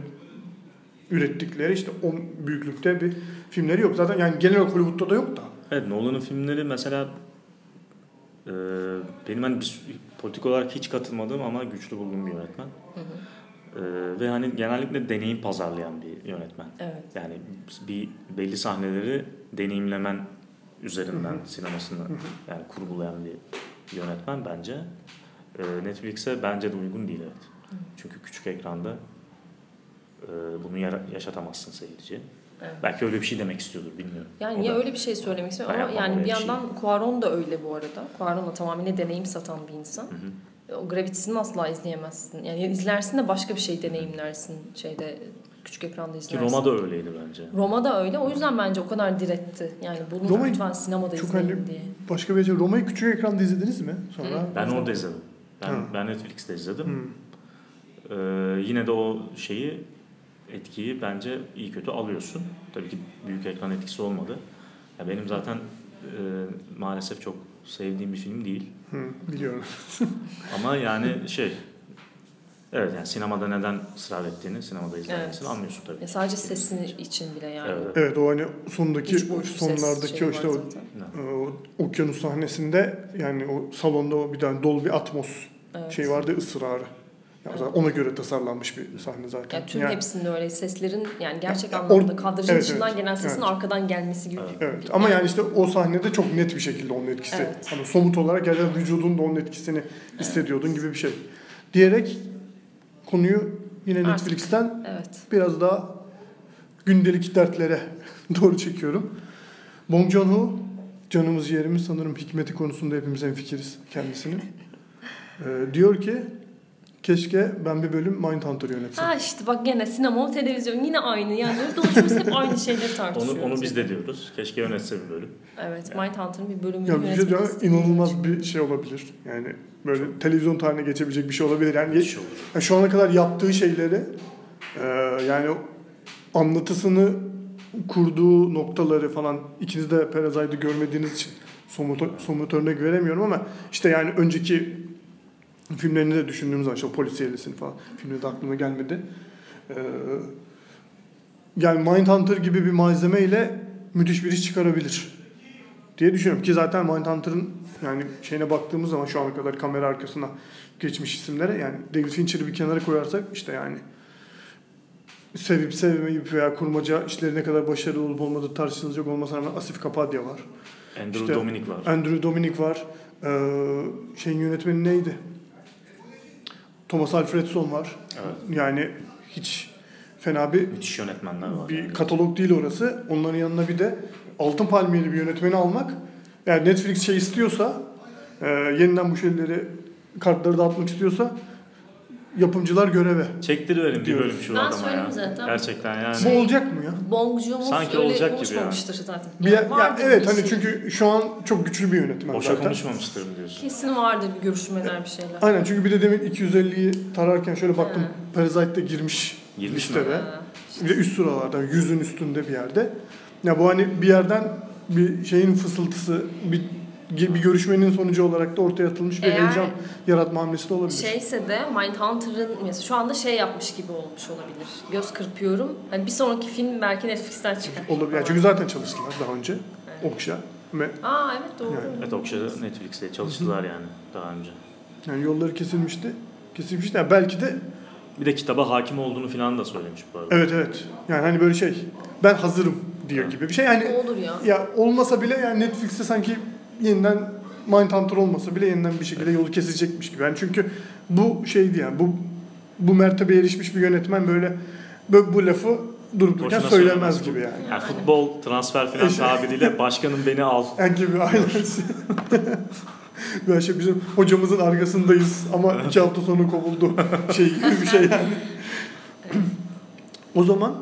ürettikleri işte o büyüklükte bir filmleri yok. Zaten yani genel olarak Hollywood'da da yok da. Evet Nolan'ın filmleri mesela e, benim hani bir, politik olarak hiç katılmadığım ama güçlü bulduğum bir yönetmen. Hı hı. E, ve hani genellikle deneyim pazarlayan bir yönetmen. Evet. Yani bir belli sahneleri deneyimlemen üzerinden sinemasını yani kurgulayan bir yönetmen bence. E, Netflix'e bence de uygun değil evet. Çünkü küçük ekranda Ee, bunu yaşatamazsın seyirciye. Evet. Belki öyle bir şey demek istiyordur bilmiyorum. Yani O ya da- öyle bir şey söylemek istiyorum Ben ama yani bir şey. yandan Cuarón da öyle bu arada. Cuarón da tamamıyla deneyim satan bir insan. Hı hı. O Gravity'sini asla izleyemezsin. Yani izlersin de başka bir şey deneyimlersin şeyde küçük ekranda Ki izlersin. Roma da öyleydi bence. Roma da öyle. O yüzden bence o kadar diretti. Yani bunu Roma'yı lütfen sinemada çok izleyin hani- diye. Başka bir şey. Roma'yı küçük ekranda izlediniz mi? Sonra. Hı. Ben orada izledim. Ben, Ha. ben Netflix'te izledim. Hı. Ee, yine de o şeyi etkiyi bence iyi kötü alıyorsun. Tabii ki büyük ekran etkisi olmadı. Ya benim zaten e, maalesef çok sevdiğim bir film değil. Hı, biliyorum. Ama yani şey evet yani sinemada neden ısrar ettiğini, sinemada izlemesini Evet. anlıyorsun tabii. Ya sadece sesini için bile yani. Evet. Evet o hani sondaki sonlardaki o işte o, e, o okyanus sahnesinde yani o salonda o bir tane dolu bir atmos Evet. şey vardı ısrarı. Yani Evet. ona göre tasarlanmış bir sahne zaten. Yani tüm Yani- hepsinde öyle seslerin yani gerçek Ya, anlamda or- kadrajın evet, dışından evet. gelen sesin Evet. arkadan gelmesi gibi. Evet. Evet ama yani işte o sahnede çok net bir şekilde onun etkisi. Evet. Hani somut olarak gerçekten vücudun da onun etkisini hissediyordun gibi bir şey. Diyerek konuyu yine Artık. Netflix'ten Evet. biraz daha gündelik dertlere [laughs] doğru çekiyorum. Bong Joon-ho canımız yerimiz sanırım hikmeti konusunda hepimiz hemfikiriz kendisinin. [laughs] Ee, diyor ki keşke ben bir bölüm Mindhunter yönetsem. Ha işte bak gene sinema, o televizyon yine aynı. Yani otururuz hep aynı şeyleri tartışıyoruz. Onu, onu biz de diyoruz. Keşke yönetse bir bölüm. Evet, Mindhunter'ın bir bölümünü Ya bir yönetmek istediğim inanılmaz için. bir şey olabilir. Yani böyle televizyon tarihine geçebilecek bir şey olabilir. Yani Bir şey olur. Ya şu ana kadar yaptığı şeyleri e, yani anlatısını kurduğu noktaları falan ikiniz de Perazay'da görmediğiniz için somut, somut örnek veremiyorum ama işte yani önceki filmlerini de düşündüğümüz zaman işte polisiyelisini falan filmde de aklıma gelmedi. E, yani Mindhunter gibi bir malzemeyle müthiş bir iş çıkarabilir diye düşünüyorum ki zaten Mindhunter'ın yani şeyine baktığımız zaman şu ana kadar kamera arkasına geçmiş isimlere yani David Fincher'ı bir kenara koyarsak işte yani sevip sevmeyip veya kurmaca işleri ne kadar başarılı olup olmadığı tartışılacak olmasına rağmen Asif Kapadia var. Andrew İşte- Dominic var. Andrew Dominic var. Ee, şeyin yönetmeni neydi? Thomas Alfredson var. Evet. Yani hiç fena bir Müthiş yönetmenler var. bir yani. katalog değil orası. Onların yanına bir de altın palmiyeli bir yönetmeni almak. Eğer Netflix şey istiyorsa, e, yeniden bu şeyleri kartları dağıtmak istiyorsa yapımcılar göreve. Çektiriverin bir bölüm şu Ben adama ya. zaten. Gerçekten yani. Bu olacak mı ya? Bong Joon-ho Sanki öyle olacak gibi konuşmamıştır zaten. Bir, ya, vardır evet hani şey. çünkü şu an çok güçlü bir yönetmen Boşa zaten. konuşmamıştır mı diyorsun? Kesin vardır bir görüşmeler bir şeyler. Aynen çünkü bir de demin 250'yi tararken şöyle baktım. Ha. Parasite'de girmiş Girmiş mi? listede. Ha, Bir de üst sıralarda, yüzün üstünde bir yerde. Ya bu hani bir yerden bir şeyin fısıltısı, bir bir görüşmenin sonucu olarak da ortaya atılmış bir Eğer- heyecan yaratma hamlesi de olabilir. Şeyse de Mindhunter'ın mesela şu anda şey yapmış gibi olmuş olabilir. Göz kırpıyorum. Hani bir sonraki film belki Netflix'ten çıkar. olabilir. Yani çünkü zaten çalıştılar daha önce. Evet. Okşa. Ve Aa evet doğru. Yani- Evet Okşa'da Netflix'te çalıştılar yani daha önce. yani yolları kesilmişti. Kesilmişti. Yani belki de Bir de kitaba hakim olduğunu falan da söylemiş bu arada. evet evet. Yani hani böyle şey ben hazırım diyor gibi bir şey. Yani Olur ya. ya olmasa bile yani Netflix'te sanki yeniden Mindhunter olmasa bile yeniden bir şekilde yolu kesecekmiş gibi. Yani çünkü bu şeydi yani bu bu mertebeye erişmiş bir yönetmen böyle bu, bu lafı durup dururken söylemez söylemez. gibi yani. Yani futbol transfer falan İşte- tabiriyle [laughs] başkanım beni al. Yani gibi aynen. Böyle şey bizim hocamızın arkasındayız ama iki hafta sonra kovuldu şey gibi bir şey yani. o zaman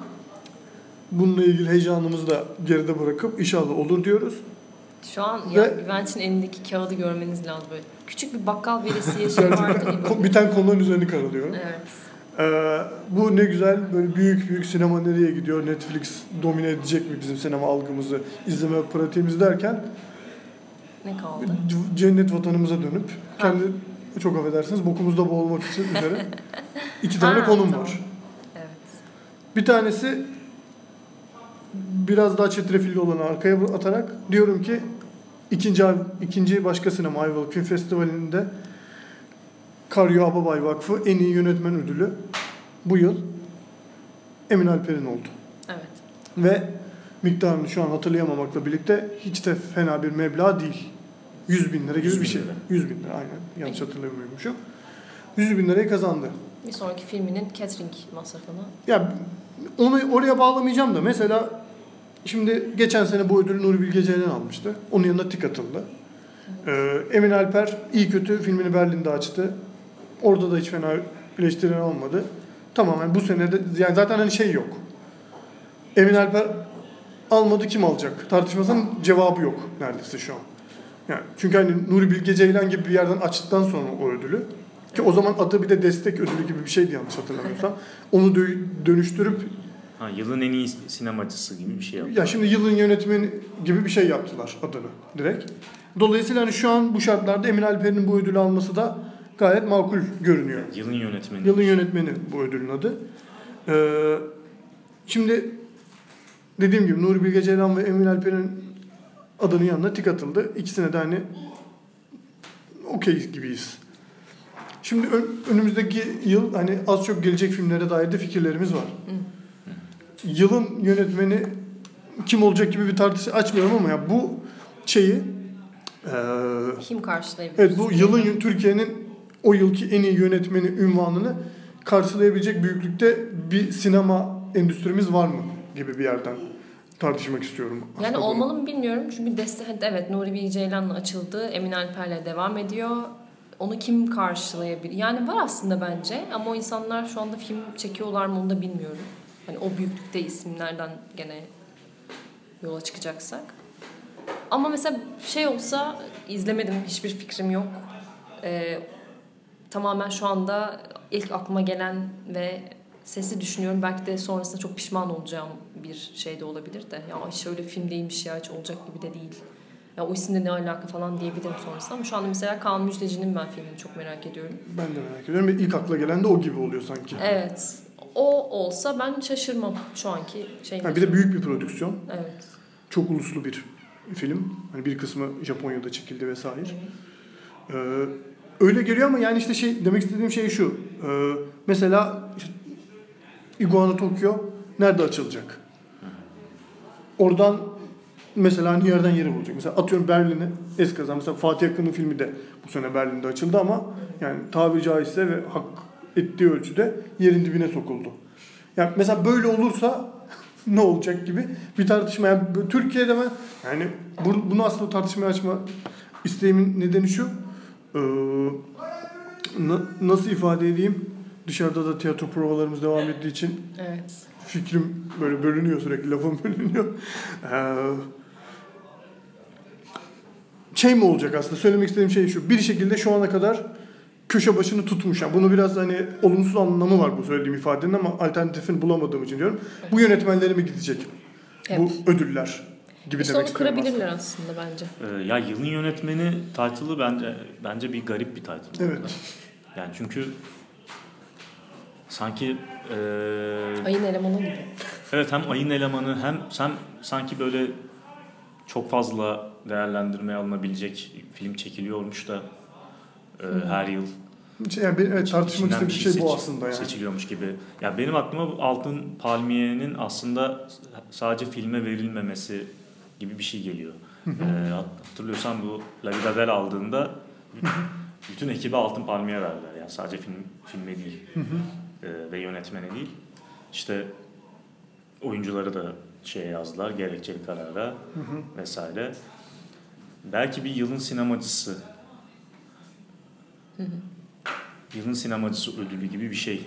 bununla ilgili heyecanımızı da geride bırakıp inşallah olur diyoruz. Şu an Ve- Güvenç'in elindeki kağıdı görmeniz lazım böyle. Küçük bir bakkal veresiye [laughs] şey vardı. Ko- Biten konuların üzerini karalıyorum. Evet. Ee, bu ne güzel böyle büyük büyük sinema nereye gidiyor? Netflix domine edecek mi bizim sinema algımızı, izleme pratiğimizi derken Ne kaldı? cennet vatanımıza dönüp kendi çok affedersiniz bokumuzda boğulmak için üzere [laughs] iki tane Ha, konum tamam. var. Evet. Bir tanesi biraz daha çetrefilli olanı arkaya atarak diyorum ki ikinci ikinci başka sinema Ayvalık Film Festivali'nde Karyo Ababay Vakfı en iyi yönetmen ödülü bu yıl Emin Alper'in oldu. Evet. Ve miktarını şu an hatırlayamamakla birlikte hiç de fena bir meblağ değil. 100 bin lira gibi 100 bin bir şey. lira. 100 bin lira aynen. Yanlış hatırlamıyormuşum. 100 bin lirayı kazandı. Bir sonraki filminin catering masrafını. Ya onu oraya bağlamayacağım da mesela şimdi geçen sene bu ödülü Nuri Bilge Ceylan almıştı. Onun yanına tik atıldı. Ee, Emin Alper iyi kötü filmini Berlin'de açtı. Orada da hiç fena eleştiri olmadı. Tamamen bu sene de yani zaten hani şey yok. Emin Alper almadı kim alacak? Tartışmasının cevabı yok neredeyse şu an. Yani çünkü hani Nuri Bilge Ceylan gibi bir yerden açtıktan sonra o ödülü ki o zaman adı bir de destek ödülü gibi bir şeydi yanlış hatırlamıyorsam. Onu dö- dönüştürüp Ha, yılın en iyi sinemacısı gibi bir şey yaptı. ya şimdi yılın yönetmeni gibi bir şey yaptılar adını direkt. Dolayısıyla hani şu an bu şartlarda Emin Alper'in bu ödülü alması da gayet makul görünüyor. Yılın yönetmeni. Yılın yönetmeni bu ödülün adı. Ee, şimdi dediğim gibi Nuri Bilge Ceylan ve Emin Alper'in adının yanına tik atıldı. İkisine de hani okey gibiyiz. Şimdi ön- önümüzdeki yıl hani az çok gelecek filmlere dair de fikirlerimiz var. Yılın yönetmeni kim olacak gibi bir tartışma açmıyorum ama ya bu şeyi eee Kim karşılayabilir? Evet bu yılın Türkiye'nin o yılki en iyi yönetmeni ünvanını karşılayabilecek büyüklükte bir sinema endüstrimiz var mı gibi bir yerden tartışmak istiyorum. Yani aslında bunu. olmalı mı bilmiyorum. Çünkü deste evet Nuri Bilge Ceylan'la açıldı. Emin Alper'le devam ediyor. Onu kim karşılayabilir? Yani var aslında bence ama o insanlar şu anda film çekiyorlar mı onu da bilmiyorum. Hani o büyüklükte isimlerden gene yola çıkacaksak. Ama mesela şey olsa izlemedim hiçbir fikrim yok. Ee, tamamen şu anda ilk aklıma gelen ve sesi düşünüyorum. Belki de sonrasında çok pişman olacağım bir şey de olabilir de. Ya şöyle film değilmiş ya hiç olacak gibi de değil. Ya o isimle ne alaka falan diyebilirim sonrasında. Ama şu anda mesela Kaan Müjdeci'nin ben filmini çok merak ediyorum. Ben de merak ediyorum. Ve ilk akla gelen de o gibi oluyor sanki. Evet. O olsa ben şaşırmam şu anki şey. Ha, bir de büyük bir prodüksiyon. Evet. Çok uluslu bir film. Hani bir kısmı Japonya'da çekildi vesaire. Ee, öyle geliyor ama yani işte şey demek istediğim şey şu. Ee, mesela işte Iguana Tokyo nerede açılacak? Oradan mesela hani yerden yere bulacak. Mesela atıyorum Berlin'e eskaza. Mesela Fatih Akın'ın filmi de bu sene Berlin'de açıldı ama yani tabiri caizse ve hak ettiği ölçüde yerin dibine sokuldu. Yani mesela böyle olursa [laughs] ne olacak gibi bir tartışma. Yani Türkiye'de ben yani bu- bunu aslında tartışmaya açma isteğimin nedeni şu. Ee, na- nasıl ifade edeyim? Dışarıda da tiyatro provalarımız devam ettiği için Evet. fikrim böyle bölünüyor sürekli lafım [laughs] bölünüyor. Ee, şey mi olacak aslında söylemek istediğim şey şu. Bir şekilde şu ana kadar köşe başını tutmuş. Yani bunu biraz hani olumsuz anlamı var bu söylediğim ifadenin ama alternatifini bulamadığım için diyorum. Bu yönetmenlere mi gidecek? Hep. Bu ödüller gibi İşte demek onu istiyorum kırabilirler aslında bence. Ee, ya yılın yönetmeni title'ı bence bence bir garip bir title. Evet. arada. Yani çünkü sanki e, Ayın elemanı gibi. evet hem ayın elemanı hem sen sanki böyle çok fazla değerlendirmeye alınabilecek film çekiliyormuş da her yıl. Yani benim, evet, tartışmak istediğim şey bu seç- aslında yani. Seçiliyormuş gibi. Ya benim aklıma bu Altın Palmiye'nin aslında sadece filme verilmemesi gibi bir şey geliyor. Ee, hatırlıyorsan bu La Vida Bella aldığında bütün ekibe Altın Palmiye verdiler. Yani sadece film filme değil ee, ve yönetmene değil. İşte oyuncuları da şeye yazdılar, gerekçeli karara vesaire. Belki bir yılın sinemacısı yılın sinemacısı ödülü gibi bir şey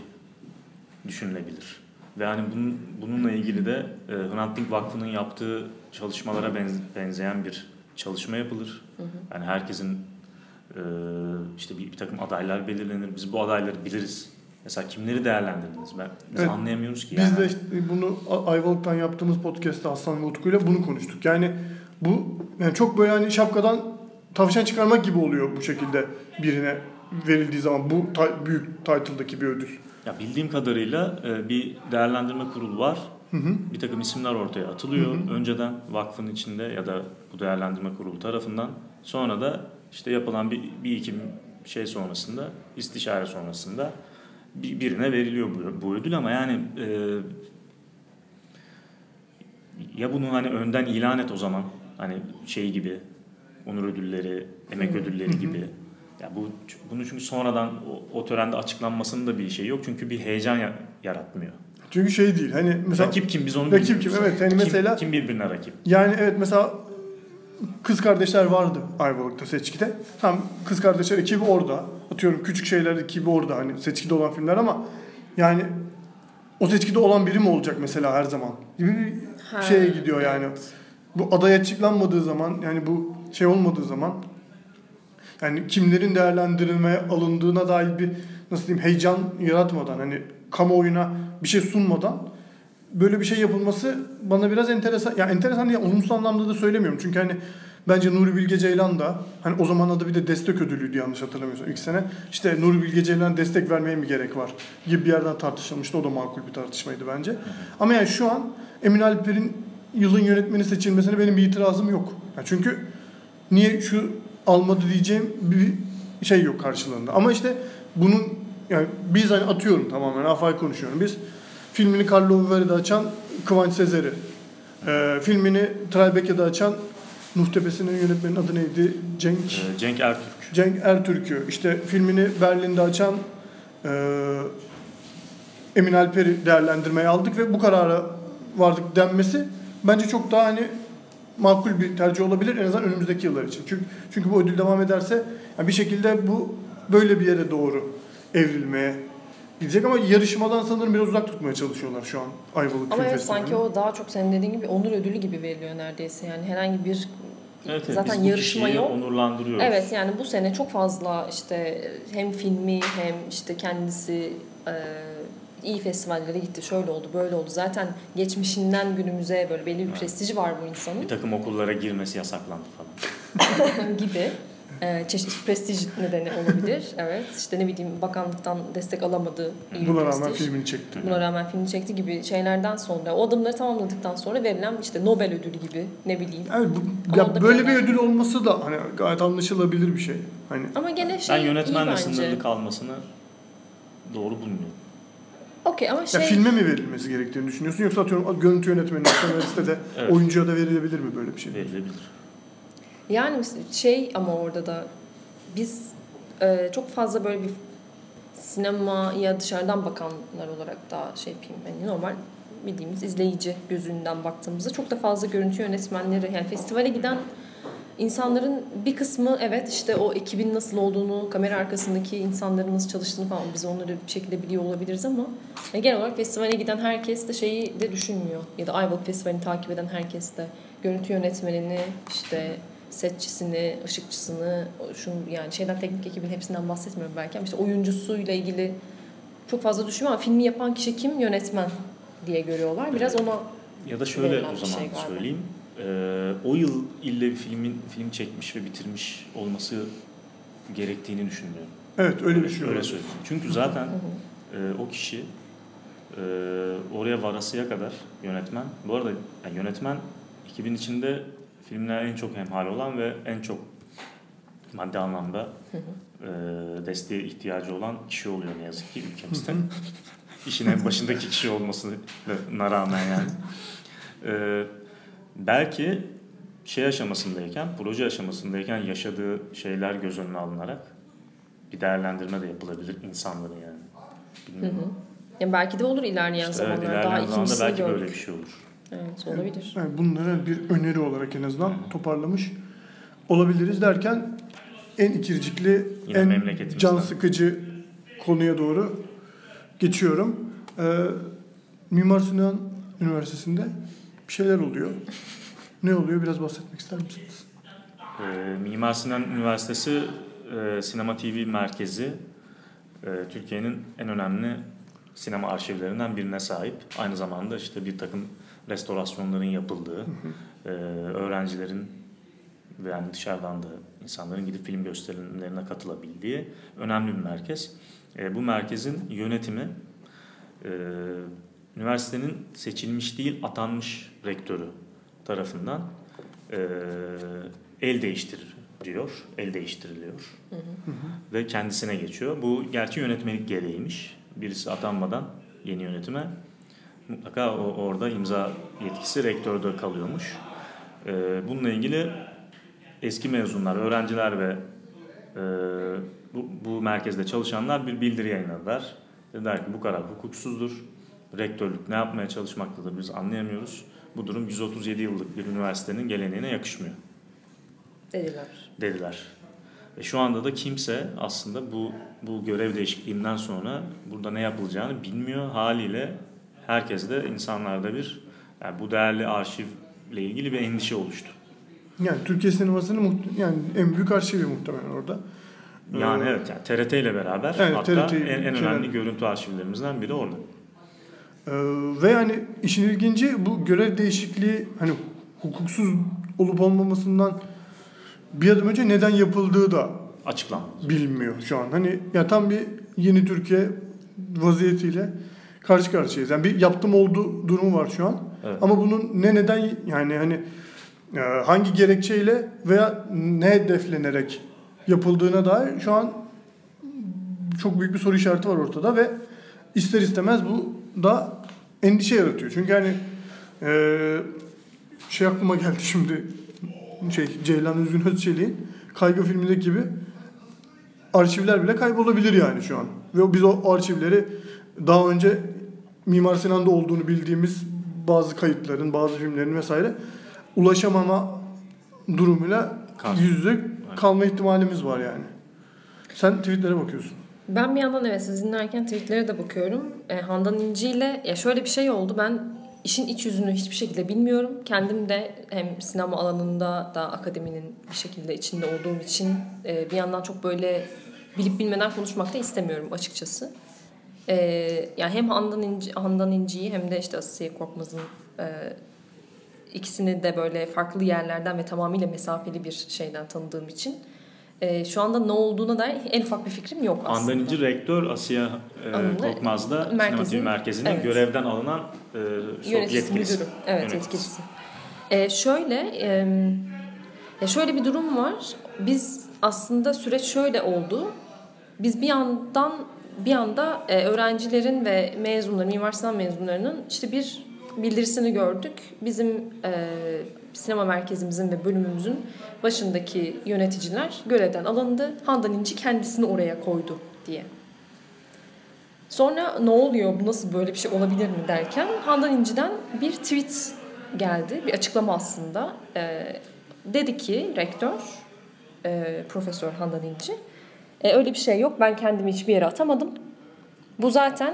düşünülebilir. Ve hani bunun, bununla ilgili de e, Hrant Dink Vakfı'nın yaptığı çalışmalara benz- benzeyen bir çalışma yapılır. Yani herkesin e, işte bir, bir takım adaylar belirlenir. Biz bu adayları biliriz. Mesela kimleri değerlendirdiniz? Ben, biz Evet. anlayamıyoruz ki. Biz yani. de işte bunu Ayvalık'tan yaptığımız podcast'te Aslan ve Utku'yla bunu konuştuk. Yani bu yani çok böyle hani şapkadan tavşan çıkarmak gibi oluyor bu şekilde birine verildiği zaman bu büyük title'daki bir ödül. Ya bildiğim kadarıyla e, bir değerlendirme kurulu var. Hı hı. Bir takım isimler ortaya atılıyor. Önceden vakfın içinde ya da bu değerlendirme kurulu tarafından. Sonra da işte yapılan bir, bir iki şey sonrasında, istişare sonrasında bir, birine veriliyor bu, bu ödül ama yani e, ya bunu hani önden ilan et o zaman hani şey gibi onur ödülleri, emek ödülleri gibi Ya bu bunu çünkü sonradan o, o törende açıklanmasının da bir şey yok çünkü bir heyecan ya- yaratmıyor. Çünkü şey değil hani mesela Rakip kim biz onu Rakip bilmiyoruz. kim, evet. Yani Kim- mesela- kim birbirine rakip? Yani evet mesela kız kardeşler vardı Ayvalık'ta Seçki'de. Tam kız kardeşler ekibi orada. Atıyorum küçük şeyler ekibi orada hani Seçki'de olan filmler ama yani o Seçki'de olan biri mi olacak mesela her zaman gibi bir Ha, şeye gidiyor yani. Bu aday açıklanmadığı zaman yani bu şey olmadığı zaman yani kimlerin değerlendirilmeye alındığına dair bir nasıl diyeyim heyecan yaratmadan hani kamuoyuna bir şey sunmadan böyle bir şey yapılması bana biraz enteresan. Ya enteresan diye olumsuz anlamda da söylemiyorum. Çünkü hani bence Nuri Bilge Ceylan da hani o zaman adı bir de destek ödülüydü yanlış hatırlamıyorsam ilk sene. İşte Nuri Bilge Ceylan'a destek vermeye mi gerek var gibi bir yerden tartışılmıştı. O da makul bir tartışmaydı bence. Ama yani şu an Emin Alper'in yılın yönetmeni seçilmesine benim bir itirazım yok. Yani çünkü niye şu almadı diyeceğim bir şey yok karşılığında. Ama işte bunun yani biz hani atıyorum tamamen afay konuşuyorum. Biz filmini Carlo Vivari'de açan Kıvanç Sezer'i, e, filmini Tribeca'da açan Nuh Tepesi'nin yönetmenin adı neydi? Cenk Ee, Cenk Ertürk. Cenk Ertürk'ü, işte filmini Berlin'de açan e, Emin Alper'i değerlendirmeye aldık ve bu karara vardık denmesi bence çok daha hani makul bir tercih olabilir en azından önümüzdeki yıllar için. Çünkü çünkü bu ödül devam ederse yani bir şekilde bu böyle bir yere doğru evrilmeye gidecek ama yarışmadan sanırım biraz uzak tutmaya çalışıyorlar şu an Ayvalık Ama Film evet sanki o daha çok senin dediğin gibi onur ödülü gibi veriliyor neredeyse. Yani herhangi bir Evet, evet, zaten yarışma yok. onurlandırıyoruz. Evet yani bu sene çok fazla işte hem filmi hem işte kendisi e, iyi festivallere gitti. Şöyle oldu, böyle oldu. Zaten geçmişinden günümüze böyle belli bir Evet. prestiji var bu insanın Bir takım okullara girmesi yasaklandı falan. [laughs] gibi. E, çeşitli prestij nedeni olabilir. [laughs] Evet. İşte ne bileyim bakanlıktan destek alamadı. iyi Buna rağmen prestij. filmini çekti. Buna rağmen filmi çekti gibi şeylerden sonra o adımları tamamladıktan sonra verilen işte Nobel ödülü gibi ne bileyim. Yani bu, ya böyle bir bir ödül olması da hani gayet anlaşılabilir bir şey. Hani Ama gene şey ben yönetmenle sınırlı kalmasını doğru bulmuyorum. Okey ama şey Ya filme mi verilmesi gerektiğini düşünüyorsun yoksa atıyorum görüntü yönetmenine, senariste [laughs] Evet. oyuncuya da verilebilir mi böyle bir şey? Verilebilir. yani şey ama orada da biz e, çok fazla böyle bir sinemaya dışarıdan bakanlar olarak daha şey yapayım. Yani normal bildiğimiz izleyici gözünden baktığımızda çok da fazla görüntü yönetmenleri yani festivale giden insanların bir kısmı evet işte o ekibin nasıl olduğunu, kamera arkasındaki insanların nasıl çalıştığını falan biz onları bir şekilde biliyor olabiliriz ama genel olarak festivale giden herkes de şeyi de düşünmüyor. Ya da Ayvalık Festivali'ni takip eden herkes de görüntü yönetmenini, işte setçisini, ışıkçısını, şunu yani şeyden teknik ekibin hepsinden bahsetmiyorum belki ama işte oyuncusuyla ilgili çok fazla düşünmüyor ama filmi yapan kişi kim? Yönetmen diye görüyorlar. Biraz ona Ya da şöyle o zaman şey galiba. Ee, o yıl ille bir filmin film çekmiş ve bitirmiş olması gerektiğini düşünmüyorum. Evet öyle bir şey Öyle söyleyeyim. Çünkü zaten e, o kişi e, oraya varasıya kadar yönetmen. Bu arada yani yönetmen ekibin içinde filmle en çok hemhal olan ve en çok maddi anlamda e, desteğe ihtiyacı olan kişi oluyor ne yazık ki ülkemizde. İşin en başındaki kişi olmasına rağmen yani. E, belki şey aşamasındayken, proje aşamasındayken yaşadığı şeyler göz önüne alınarak bir değerlendirme de yapılabilir insanların yani. Bilmiyorum. yani belki de olur ilerleyen İşte evet, zamanlarda. Daha ilerleyen zamanda ikincisini belki gördük. böyle bir şey olur. Evet olabilir. Yani bunları bir öneri olarak en azından toparlamış olabiliriz derken en ikircikli, Yine en can sıkıcı konuya doğru geçiyorum. Ee, Mimar Sinan Üniversitesi'nde bir şeyler oluyor. Ne oluyor? Biraz bahsetmek ister misiniz? Ee, Mimar Sinan Üniversitesi e, Sinema TV merkezi e, Türkiye'nin en önemli sinema arşivlerinden birine sahip. Aynı zamanda işte bir takım restorasyonların yapıldığı, e, öğrencilerin ve yani dışarıdan da insanların gidip film gösterimlerine katılabildiği önemli bir merkez. E, bu merkezin yönetimi e, üniversitenin seçilmiş değil atanmış rektörü tarafından e, el değiştiriliyor, el değiştiriliyor ve kendisine geçiyor. Bu gerçi yönetmelik gereğiymiş. Birisi atanmadan yeni yönetime mutlaka o, orada imza yetkisi rektörde kalıyormuş. E, bununla ilgili eski mezunlar, öğrenciler ve e, bu, bu merkezde çalışanlar bir bildiri yayınladılar. Dediler ki bu karar hukuksuzdur. Rektörlük ne yapmaya çalışmaktadır biz anlayamıyoruz. Bu durum 137 yıllık bir üniversitenin geleneğine yakışmıyor Dediler. dediler. Ve şu anda da kimse aslında bu bu görev değişikliğinden sonra burada ne yapılacağını bilmiyor haliyle herkes de insanlarda bir yani bu değerli arşivle ilgili bir endişe oluştu. Yani Türkiye sinemasının muht- yani en büyük arşivi muhtemelen orada. Yani Ee, evet yani TRT ile beraber Evet, hatta TRT en, en önemli görüntü arşivlerimizden biri orada. Ee, ve yani işin ilginci bu görev değişikliği hani hukuksuz olup olmamasından bir adım önce neden yapıldığı da Açıklanmadı. bilinmiyor şu an. Hani ya tam bir yeni Türkiye vaziyetiyle karşı karşıyayız. Yani bir yaptım oldu durumu var şu an. Evet. Ama bunun ne neden yani hani e, hangi gerekçeyle veya ne hedeflenerek yapıldığına dair şu an çok büyük bir soru işareti var ortada ve ister istemez bu da endişe yaratıyor. Çünkü hani e, şey aklıma geldi şimdi şey Ceylan Üzgün Özçelik'in Kaygı filmindeki gibi arşivler bile kaybolabilir yani şu an. Ve biz o arşivleri daha önce Mimar Sinan'da olduğunu bildiğimiz bazı kayıtların, bazı filmlerin vesaire ulaşamama durumuyla yüz yüze kalma ihtimalimiz var yani. Sen tweetlere bakıyorsun. Ben bir yandan evet siz dinlerken tweetlere de bakıyorum. E, Handan İnci ile ya şöyle bir şey oldu. Ben işin iç yüzünü hiçbir şekilde bilmiyorum. Kendim de hem sinema alanında da akademinin bir şekilde içinde olduğum için e, bir yandan çok böyle bilip bilmeden konuşmak da istemiyorum açıkçası. E, yani hem Handan İnci, Handan İnci'yi hem de işte Asiye Korkmaz'ın e, ikisini de böyle farklı yerlerden ve tamamıyla mesafeli bir şeyden tanıdığım için e, şu anda ne olduğuna dair en ufak bir fikrim yok aslında. Andan rektör Asiye e, Korkmaz'da merkezin- Merkezi'nin evet. görevden alınan e, yetkilisi. müdürü. Evet, Yöneticisi. yetkilisi. Ee, şöyle, e, ya şöyle bir durum var. Biz aslında süreç şöyle oldu. Biz bir yandan bir anda e, öğrencilerin ve mezunların, Sinan mezunlarının işte bir bildirisini gördük. Bizim e, sinema merkezimizin ve bölümümüzün başındaki yöneticiler görevden alındı. Handan İnci kendisini oraya koydu diye. Sonra ne oluyor bu nasıl böyle bir şey olabilir mi derken Handan İnci'den bir tweet geldi. Bir açıklama aslında. Ee, dedi ki rektör e, Profesör Handan İnci "E, öyle bir şey yok ben kendimi hiçbir yere atamadım. Bu zaten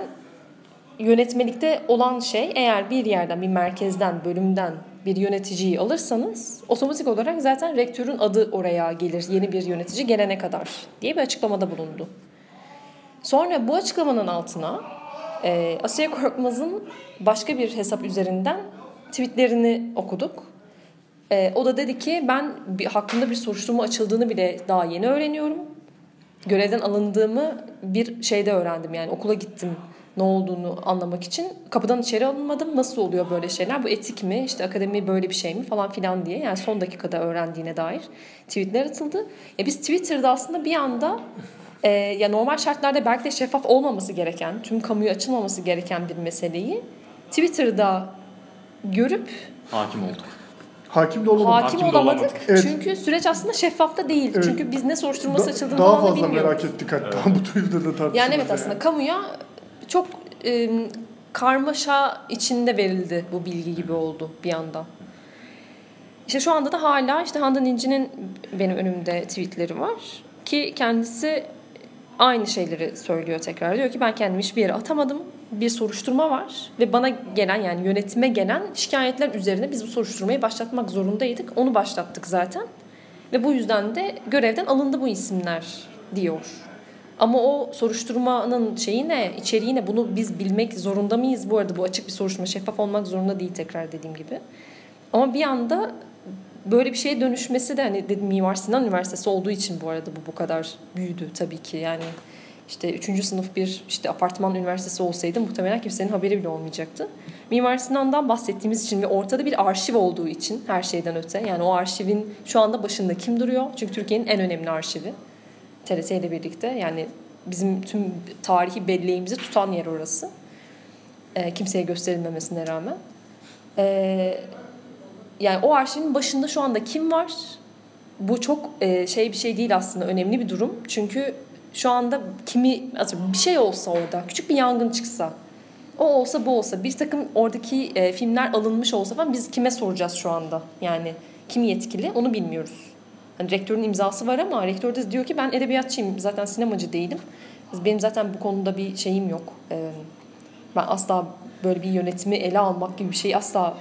yönetmelikte olan şey eğer bir yerden bir merkezden bölümden bir yöneticiyi alırsanız otomatik olarak zaten rektörün adı oraya gelir yeni bir yönetici gelene kadar diye bir açıklamada bulundu. Sonra bu açıklamanın altına e, Asiye Korkmaz'ın başka bir hesap üzerinden tweetlerini okuduk. E, o da dedi ki ben bir, hakkında bir soruşturma açıldığını bile daha yeni öğreniyorum. Görevden alındığımı bir şeyde öğrendim yani okula gittim ne olduğunu anlamak için. Kapıdan içeri alınmadım. Nasıl oluyor böyle şeyler? Bu etik mi? İşte akademi böyle bir şey mi falan filan diye. Yani son dakikada öğrendiğine dair tweetler atıldı. Ya biz Twitter'da aslında bir anda e, ya normal şartlarda belki de şeffaf olmaması gereken, tüm kamuya açılmaması gereken bir meseleyi Twitter'da görüp Hakim olduk. Hakim de olamadım. hakim, olamadık. olamadık. Evet. Çünkü süreç aslında şeffafta değil. Evet. Çünkü biz ne soruşturması Da- açıldığını daha fazla bilmiyoruz. merak ettik hatta bu Twitter'da tartışıldı. Yani evet aslında kamuya çok e, karmaşa içinde verildi bu bilgi gibi oldu bir anda. İşte şu anda da hala işte Handan İnci'nin benim önümde tweetleri var ki kendisi aynı şeyleri söylüyor tekrar. Diyor ki ben kendimi hiçbir yere atamadım. Bir soruşturma var ve bana gelen yani yönetime gelen şikayetler üzerine biz bu soruşturmayı başlatmak zorundaydık. Onu başlattık zaten. Ve bu yüzden de görevden alındı bu isimler diyor. Ama o soruşturmanın şeyi ne, içeriği ne bunu biz bilmek zorunda mıyız? Bu arada bu açık bir soruşturma, şeffaf olmak zorunda değil tekrar dediğim gibi. Ama bir anda böyle bir şeye dönüşmesi de hani dedim Mimar Sinan Üniversitesi olduğu için bu arada bu bu kadar büyüdü tabii ki. Yani işte 3. sınıf bir işte apartman üniversitesi olsaydı muhtemelen kimsenin haberi bile olmayacaktı. Mimar Sinan'dan bahsettiğimiz için ve ortada bir arşiv olduğu için her şeyden öte. Yani o arşivin şu anda başında kim duruyor? Çünkü Türkiye'nin en önemli arşivi. TRT ile birlikte yani bizim tüm tarihi belleğimizi tutan yer orası. Ee, kimseye gösterilmemesine rağmen. Ee, yani o arşivin başında şu anda kim var? bu çok e, şey bir şey değil aslında önemli bir durum. Çünkü şu anda kimi bir şey olsa orada küçük bir yangın çıksa o olsa bu olsa bir takım oradaki e, filmler alınmış olsa falan biz kime soracağız şu anda? Yani kim yetkili onu bilmiyoruz. Hani rektörün imzası var ama rektör de diyor ki ben edebiyatçıyım zaten sinemacı değilim. Benim zaten bu konuda bir şeyim yok. Ben asla böyle bir yönetimi ele almak gibi bir şey asla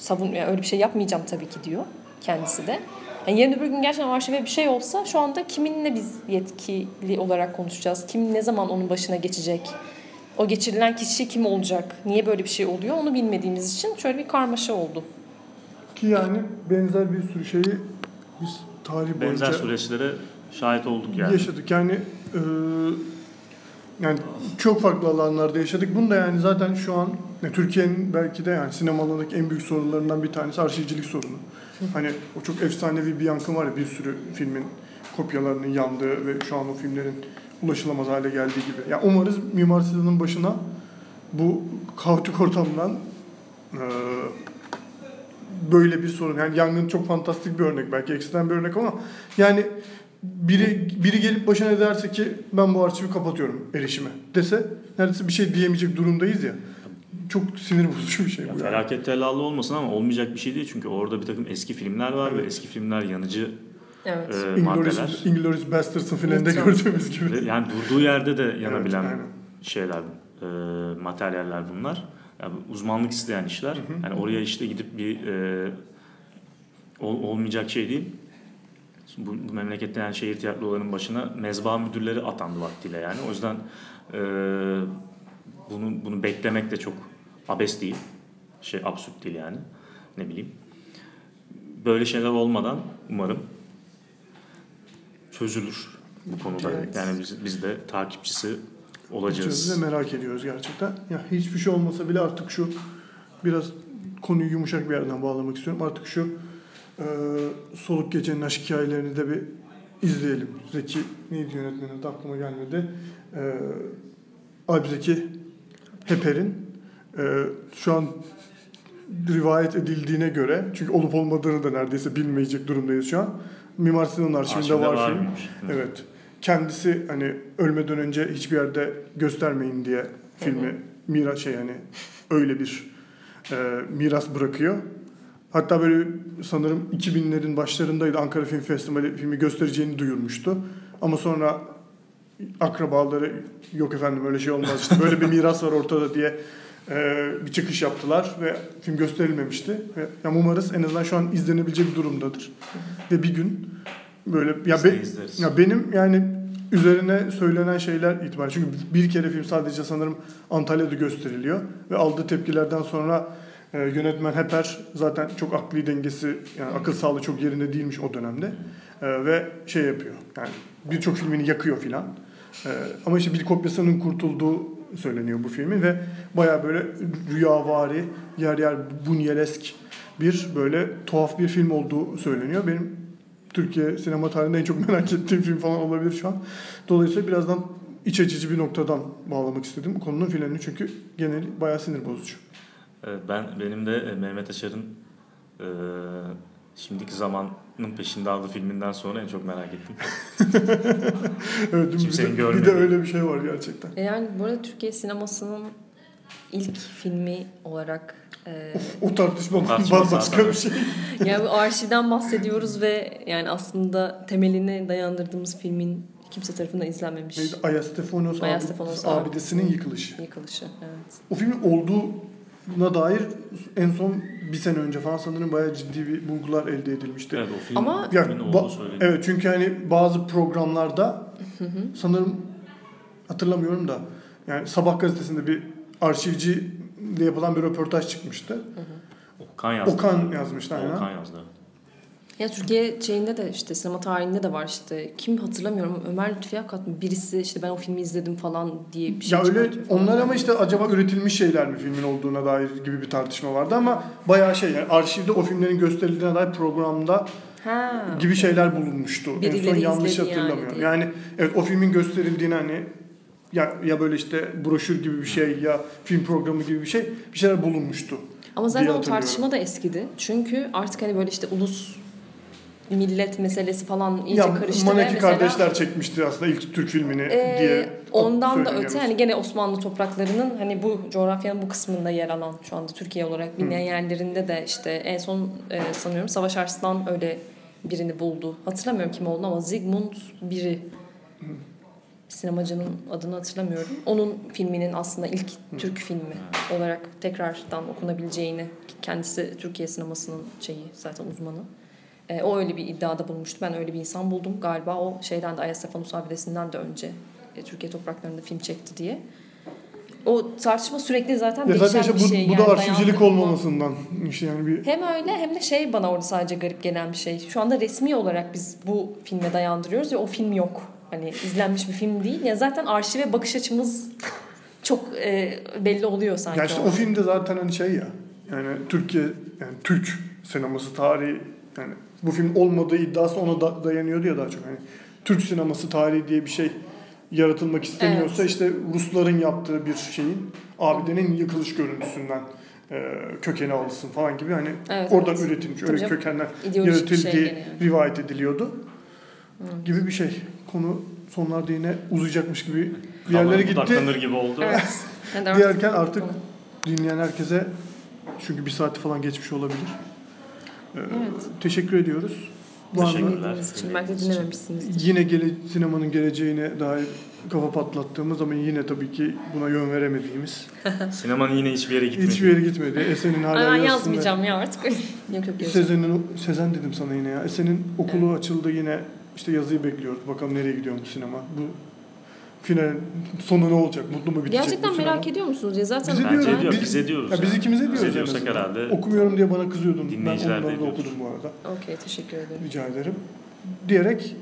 savun yani öyle bir şey yapmayacağım tabii ki diyor kendisi de. Yani yarın öbür gün gerçekten arşive bir şey olsa şu anda kiminle biz yetkili olarak konuşacağız? Kim ne zaman onun başına geçecek? O geçirilen kişi kim olacak? Niye böyle bir şey oluyor? Onu bilmediğimiz için şöyle bir karmaşa oldu. Ki yani benzer bir sürü şeyi biz tarih boyunca Benzer süreçlere şahit olduk yani. yaşadık. Yani e, yani çok farklı alanlarda yaşadık. Bunu da yani zaten şu an yani Türkiye'nin belki de yani sinema alanındaki en büyük sorunlarından bir tanesi arşivcilik sorunu. Hani o çok efsanevi bir yankı var ya bir sürü filmin kopyalarının yandığı ve şu an o filmlerin ulaşılamaz hale geldiği gibi. Ya umarız Mimar Sinan'ın başına bu kaotik ortamdan e, böyle bir sorun. Yani yangın çok fantastik bir örnek belki ekstrem bir örnek ama yani biri biri gelip başına ne derse ki ben bu arşivi kapatıyorum erişime dese neredeyse bir şey diyemeyecek durumdayız ya. Çok sinir bozucu bir şey Ya bu. yani. felaket tellallı olmasın ama olmayacak bir şey değil çünkü orada bir takım eski filmler var ve Evet. eski filmler yanıcı Evet. e, Inglourious, maddeler. Inglourious Basterds'ın Lütfen. gördüğümüz gibi. Ve Yani durduğu yerde de yanabilen Evet, aynen. şeyler, e, materyaller bunlar. Yani uzmanlık isteyen işler. Yani oraya işte gidip bir e, ol- olmayacak şey değil. Bu, bu memlekette yani şehir tiyatrolarının başına mezba müdürleri atandı vaktiyle yani. O yüzden e, bunu bunu beklemek de çok abes değil. Şey absürt değil yani. Ne bileyim. Böyle şeyler olmadan umarım çözülür bu konuda. Evet. Yani biz, biz de takipçisi Olacağız. de merak ediyoruz gerçekten. Ya hiçbir şey olmasa bile artık şu biraz konuyu yumuşak bir yerden bağlamak istiyorum. Artık şu e, soluk gecenin aşk hikayelerini de bir izleyelim. Zeki neydi yönetmenin adı aklıma gelmedi. E, Alp Zeki Heper'in e, şu an rivayet edildiğine göre çünkü olup olmadığını da neredeyse bilmeyecek durumdayız şu an. Mimar Sinan arşivinde, Arşivde var, var film. Evet. Kendisi hani ölmeden önce hiçbir yerde göstermeyin diye filmi miras şey yani öyle bir e, miras bırakıyor. Hatta böyle sanırım 2000'lerin başlarındaydı Ankara Film Festivali filmi göstereceğini duyurmuştu. Ama sonra akrabaları yok efendim öyle şey olmaz işte böyle bir miras var ortada diye e, bir çıkış yaptılar ve film gösterilmemişti. Ve yani umarız en azından şu an izlenebilecek durumdadır. Ve bir gün böyle ya, Biz be- izleriz. ya benim yani üzerine söylenen şeyler itibariyle çünkü bir kere film sadece sanırım Antalya'da gösteriliyor ve aldığı tepkilerden sonra e, yönetmen Heper zaten çok akli dengesi yani akıl sağlığı çok yerinde değilmiş o dönemde E, ve şey yapıyor yani birçok filmini yakıyor filan E, ama işte bir kopyasının kurtulduğu söyleniyor bu filmin ve baya böyle rüyavari yer yer bunyelesk bir böyle tuhaf bir film olduğu söyleniyor. Benim Türkiye sinema tarihinde en çok merak ettiğim film falan olabilir şu an. Dolayısıyla birazdan iç açıcı bir noktadan bağlamak istedim konunun finalini çünkü geneli bayağı sinir bozucu. Evet, ben benim de e, Mehmet Açar'ın e, şimdiki zamanın peşinde aldığı filminden sonra en çok merak ettim. [laughs] Evet, bir Kimsenin de, bir de öyle bir şey var gerçekten. E Yani bu arada Türkiye sinemasının ilk filmi olarak e, O tartışma zaten. bir şey. [laughs] yani bu arşivden bahsediyoruz ve yani aslında temelini dayandırdığımız filmin kimse tarafından izlenmemiş Neydi? Ayastefanos Ayastefanos Stefanos abidesinin Hı. yıkılışı. yıkılışı. Evet. O filmin olduğuna dair en son bir sene önce falan sanırım bayağı ciddi bir bulgular elde edilmişti. Evet o film Ama- Ya, filmin ba- evet çünkü hani bazı programlarda sanırım hatırlamıyorum da yani Sabah gazetesinde bir arşivciyle yapılan bir röportaj çıkmıştı. Okan yazdı. Okan yazmıştı aynen. Okan yazdı. Ya Türkiye şeyinde de işte sinema tarihinde de var işte kim hatırlamıyorum Ömer Lütfi Akat mı birisi işte ben o filmi izledim falan diye bir şey Ya öyle onlar ama işte acaba üretilmiş şeyler mi filmin olduğuna dair gibi bir tartışma vardı ama bayağı şey yani arşivde o filmlerin gösterildiğine dair programda ha, gibi şeyler bulunmuştu. en son Birileri yanlış yani hatırlamıyorum. diye. Yani, evet o filmin gösterildiğini hani ya ya böyle işte broşür gibi bir şey ya film programı gibi bir şey bir şeyler bulunmuştu. Ama zaten o tartışma da eskidi. Çünkü artık hani böyle işte ulus millet meselesi falan iyice Ya karıştı. Maneki mesela- kardeşler çekmişti aslında ilk Türk filmini Ee, diye. ondan da öte hani gene Osmanlı topraklarının hani bu coğrafyanın bu kısmında yer alan şu anda Türkiye olarak bilinen yerlerinde de işte en son e, sanıyorum Savaş Arslan öyle birini buldu. Hatırlamıyorum kim olduğunu ama Zygmunt biri sinemacının adını hatırlamıyorum. Onun filminin aslında ilk Türk filmi olarak tekrardan okunabileceğini kendisi Türkiye sinemasının şeyi zaten uzmanı. E, o öyle bir iddiada bulunmuştu. Ben öyle bir insan buldum. Galiba o şeyden de Ayastefanos abidesinden de önce e, Türkiye topraklarında film çekti diye. O tartışma sürekli zaten Ya değişen zaten işte bir bu, şey. bu yani da arşivcilik olmamasından işte yani bir Hem öyle hem de şey bana orada sadece garip gelen bir şey. Şu anda resmi olarak biz bu filme dayandırıyoruz ya o film yok. Hani izlenmiş bir film değil. Ya zaten arşive bakış açımız çok e, belli oluyor sanki. Ya işte o filmde zaten hani şey ya yani Türkiye yani Türk sineması tarihi yani bu film olmadığı iddiası ona da, dayanıyordu ya daha çok hani Türk sineması tarihi diye bir şey yaratılmak isteniyorsa Evet. işte Rusların yaptığı bir şeyin abidenin yıkılış görüntüsünden e, kökeni alsın falan gibi hani Evet, oradan evet. üretilmiş Tabii öyle canım. bir şey yani. rivayet ediliyordu Evet. gibi bir şey konu sonlarda yine uzayacakmış gibi bir yerlere gitti. budaklanır gibi oldu. Evet. [laughs] Hadi artık- Diğerken artık dinleyen herkese çünkü bir saati falan geçmiş olabilir. Ee, Evet. Teşekkür ediyoruz. Teşekkürler. İçin belki dinlememişsiniz. Yine gele, sinemanın geleceğine dair kafa patlattığımız ama yine tabii ki buna yön veremediğimiz. [laughs] Sinemanın yine hiçbir yere gitmedi. Hiçbir yere gitmedi. Esen'in hala yazısında- yazmayacağım ya artık. [laughs] yok yok. Sezen'in, Sezen dedim sana yine ya. Esen'in okulu açıldı yine işte yazıyı bekliyoruz. Bakalım nereye gidiyor bu sinema. Bu final sonu ne olacak? Mutlu mu bitecek Gerçekten bu sinema? merak ediyor musunuz? Ya zaten Biz Bence ediyoruz. ediyor. Biz- Biz, ediyoruz. Ya biz yani. ikimiz ediyoruz Biz ediyorsak herhalde. Okumuyorum diye bana kızıyordun. Ben Dinleyiciler de onları da okudum bu arada. Okey teşekkür ederim. Rica ederim. Diyerek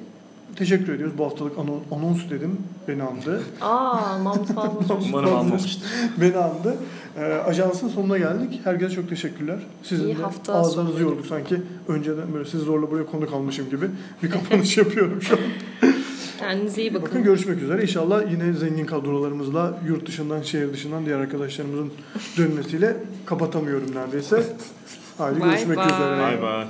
teşekkür ediyoruz. Bu haftalık ano- anons dedim. Beni andı. Aa Mahmut [laughs] hocam. Umarım almamıştır. [laughs] Beni andı. Ee, ajansın sonuna geldik. Herkese çok teşekkürler. Sizin İyi de hafta ağızlarınızı sonu. yorduk sanki. Önceden böyle sizi zorla buraya konuk almışım gibi bir kapanış [laughs] yapıyorum şu an. Kendinize iyi Bakın bakın. görüşmek üzere. İnşallah yine zengin kadrolarımızla yurt dışından, şehir dışından diğer arkadaşlarımızın dönmesiyle kapatamıyorum neredeyse. Haydi Bye görüşmek bye. üzere. Bay bay.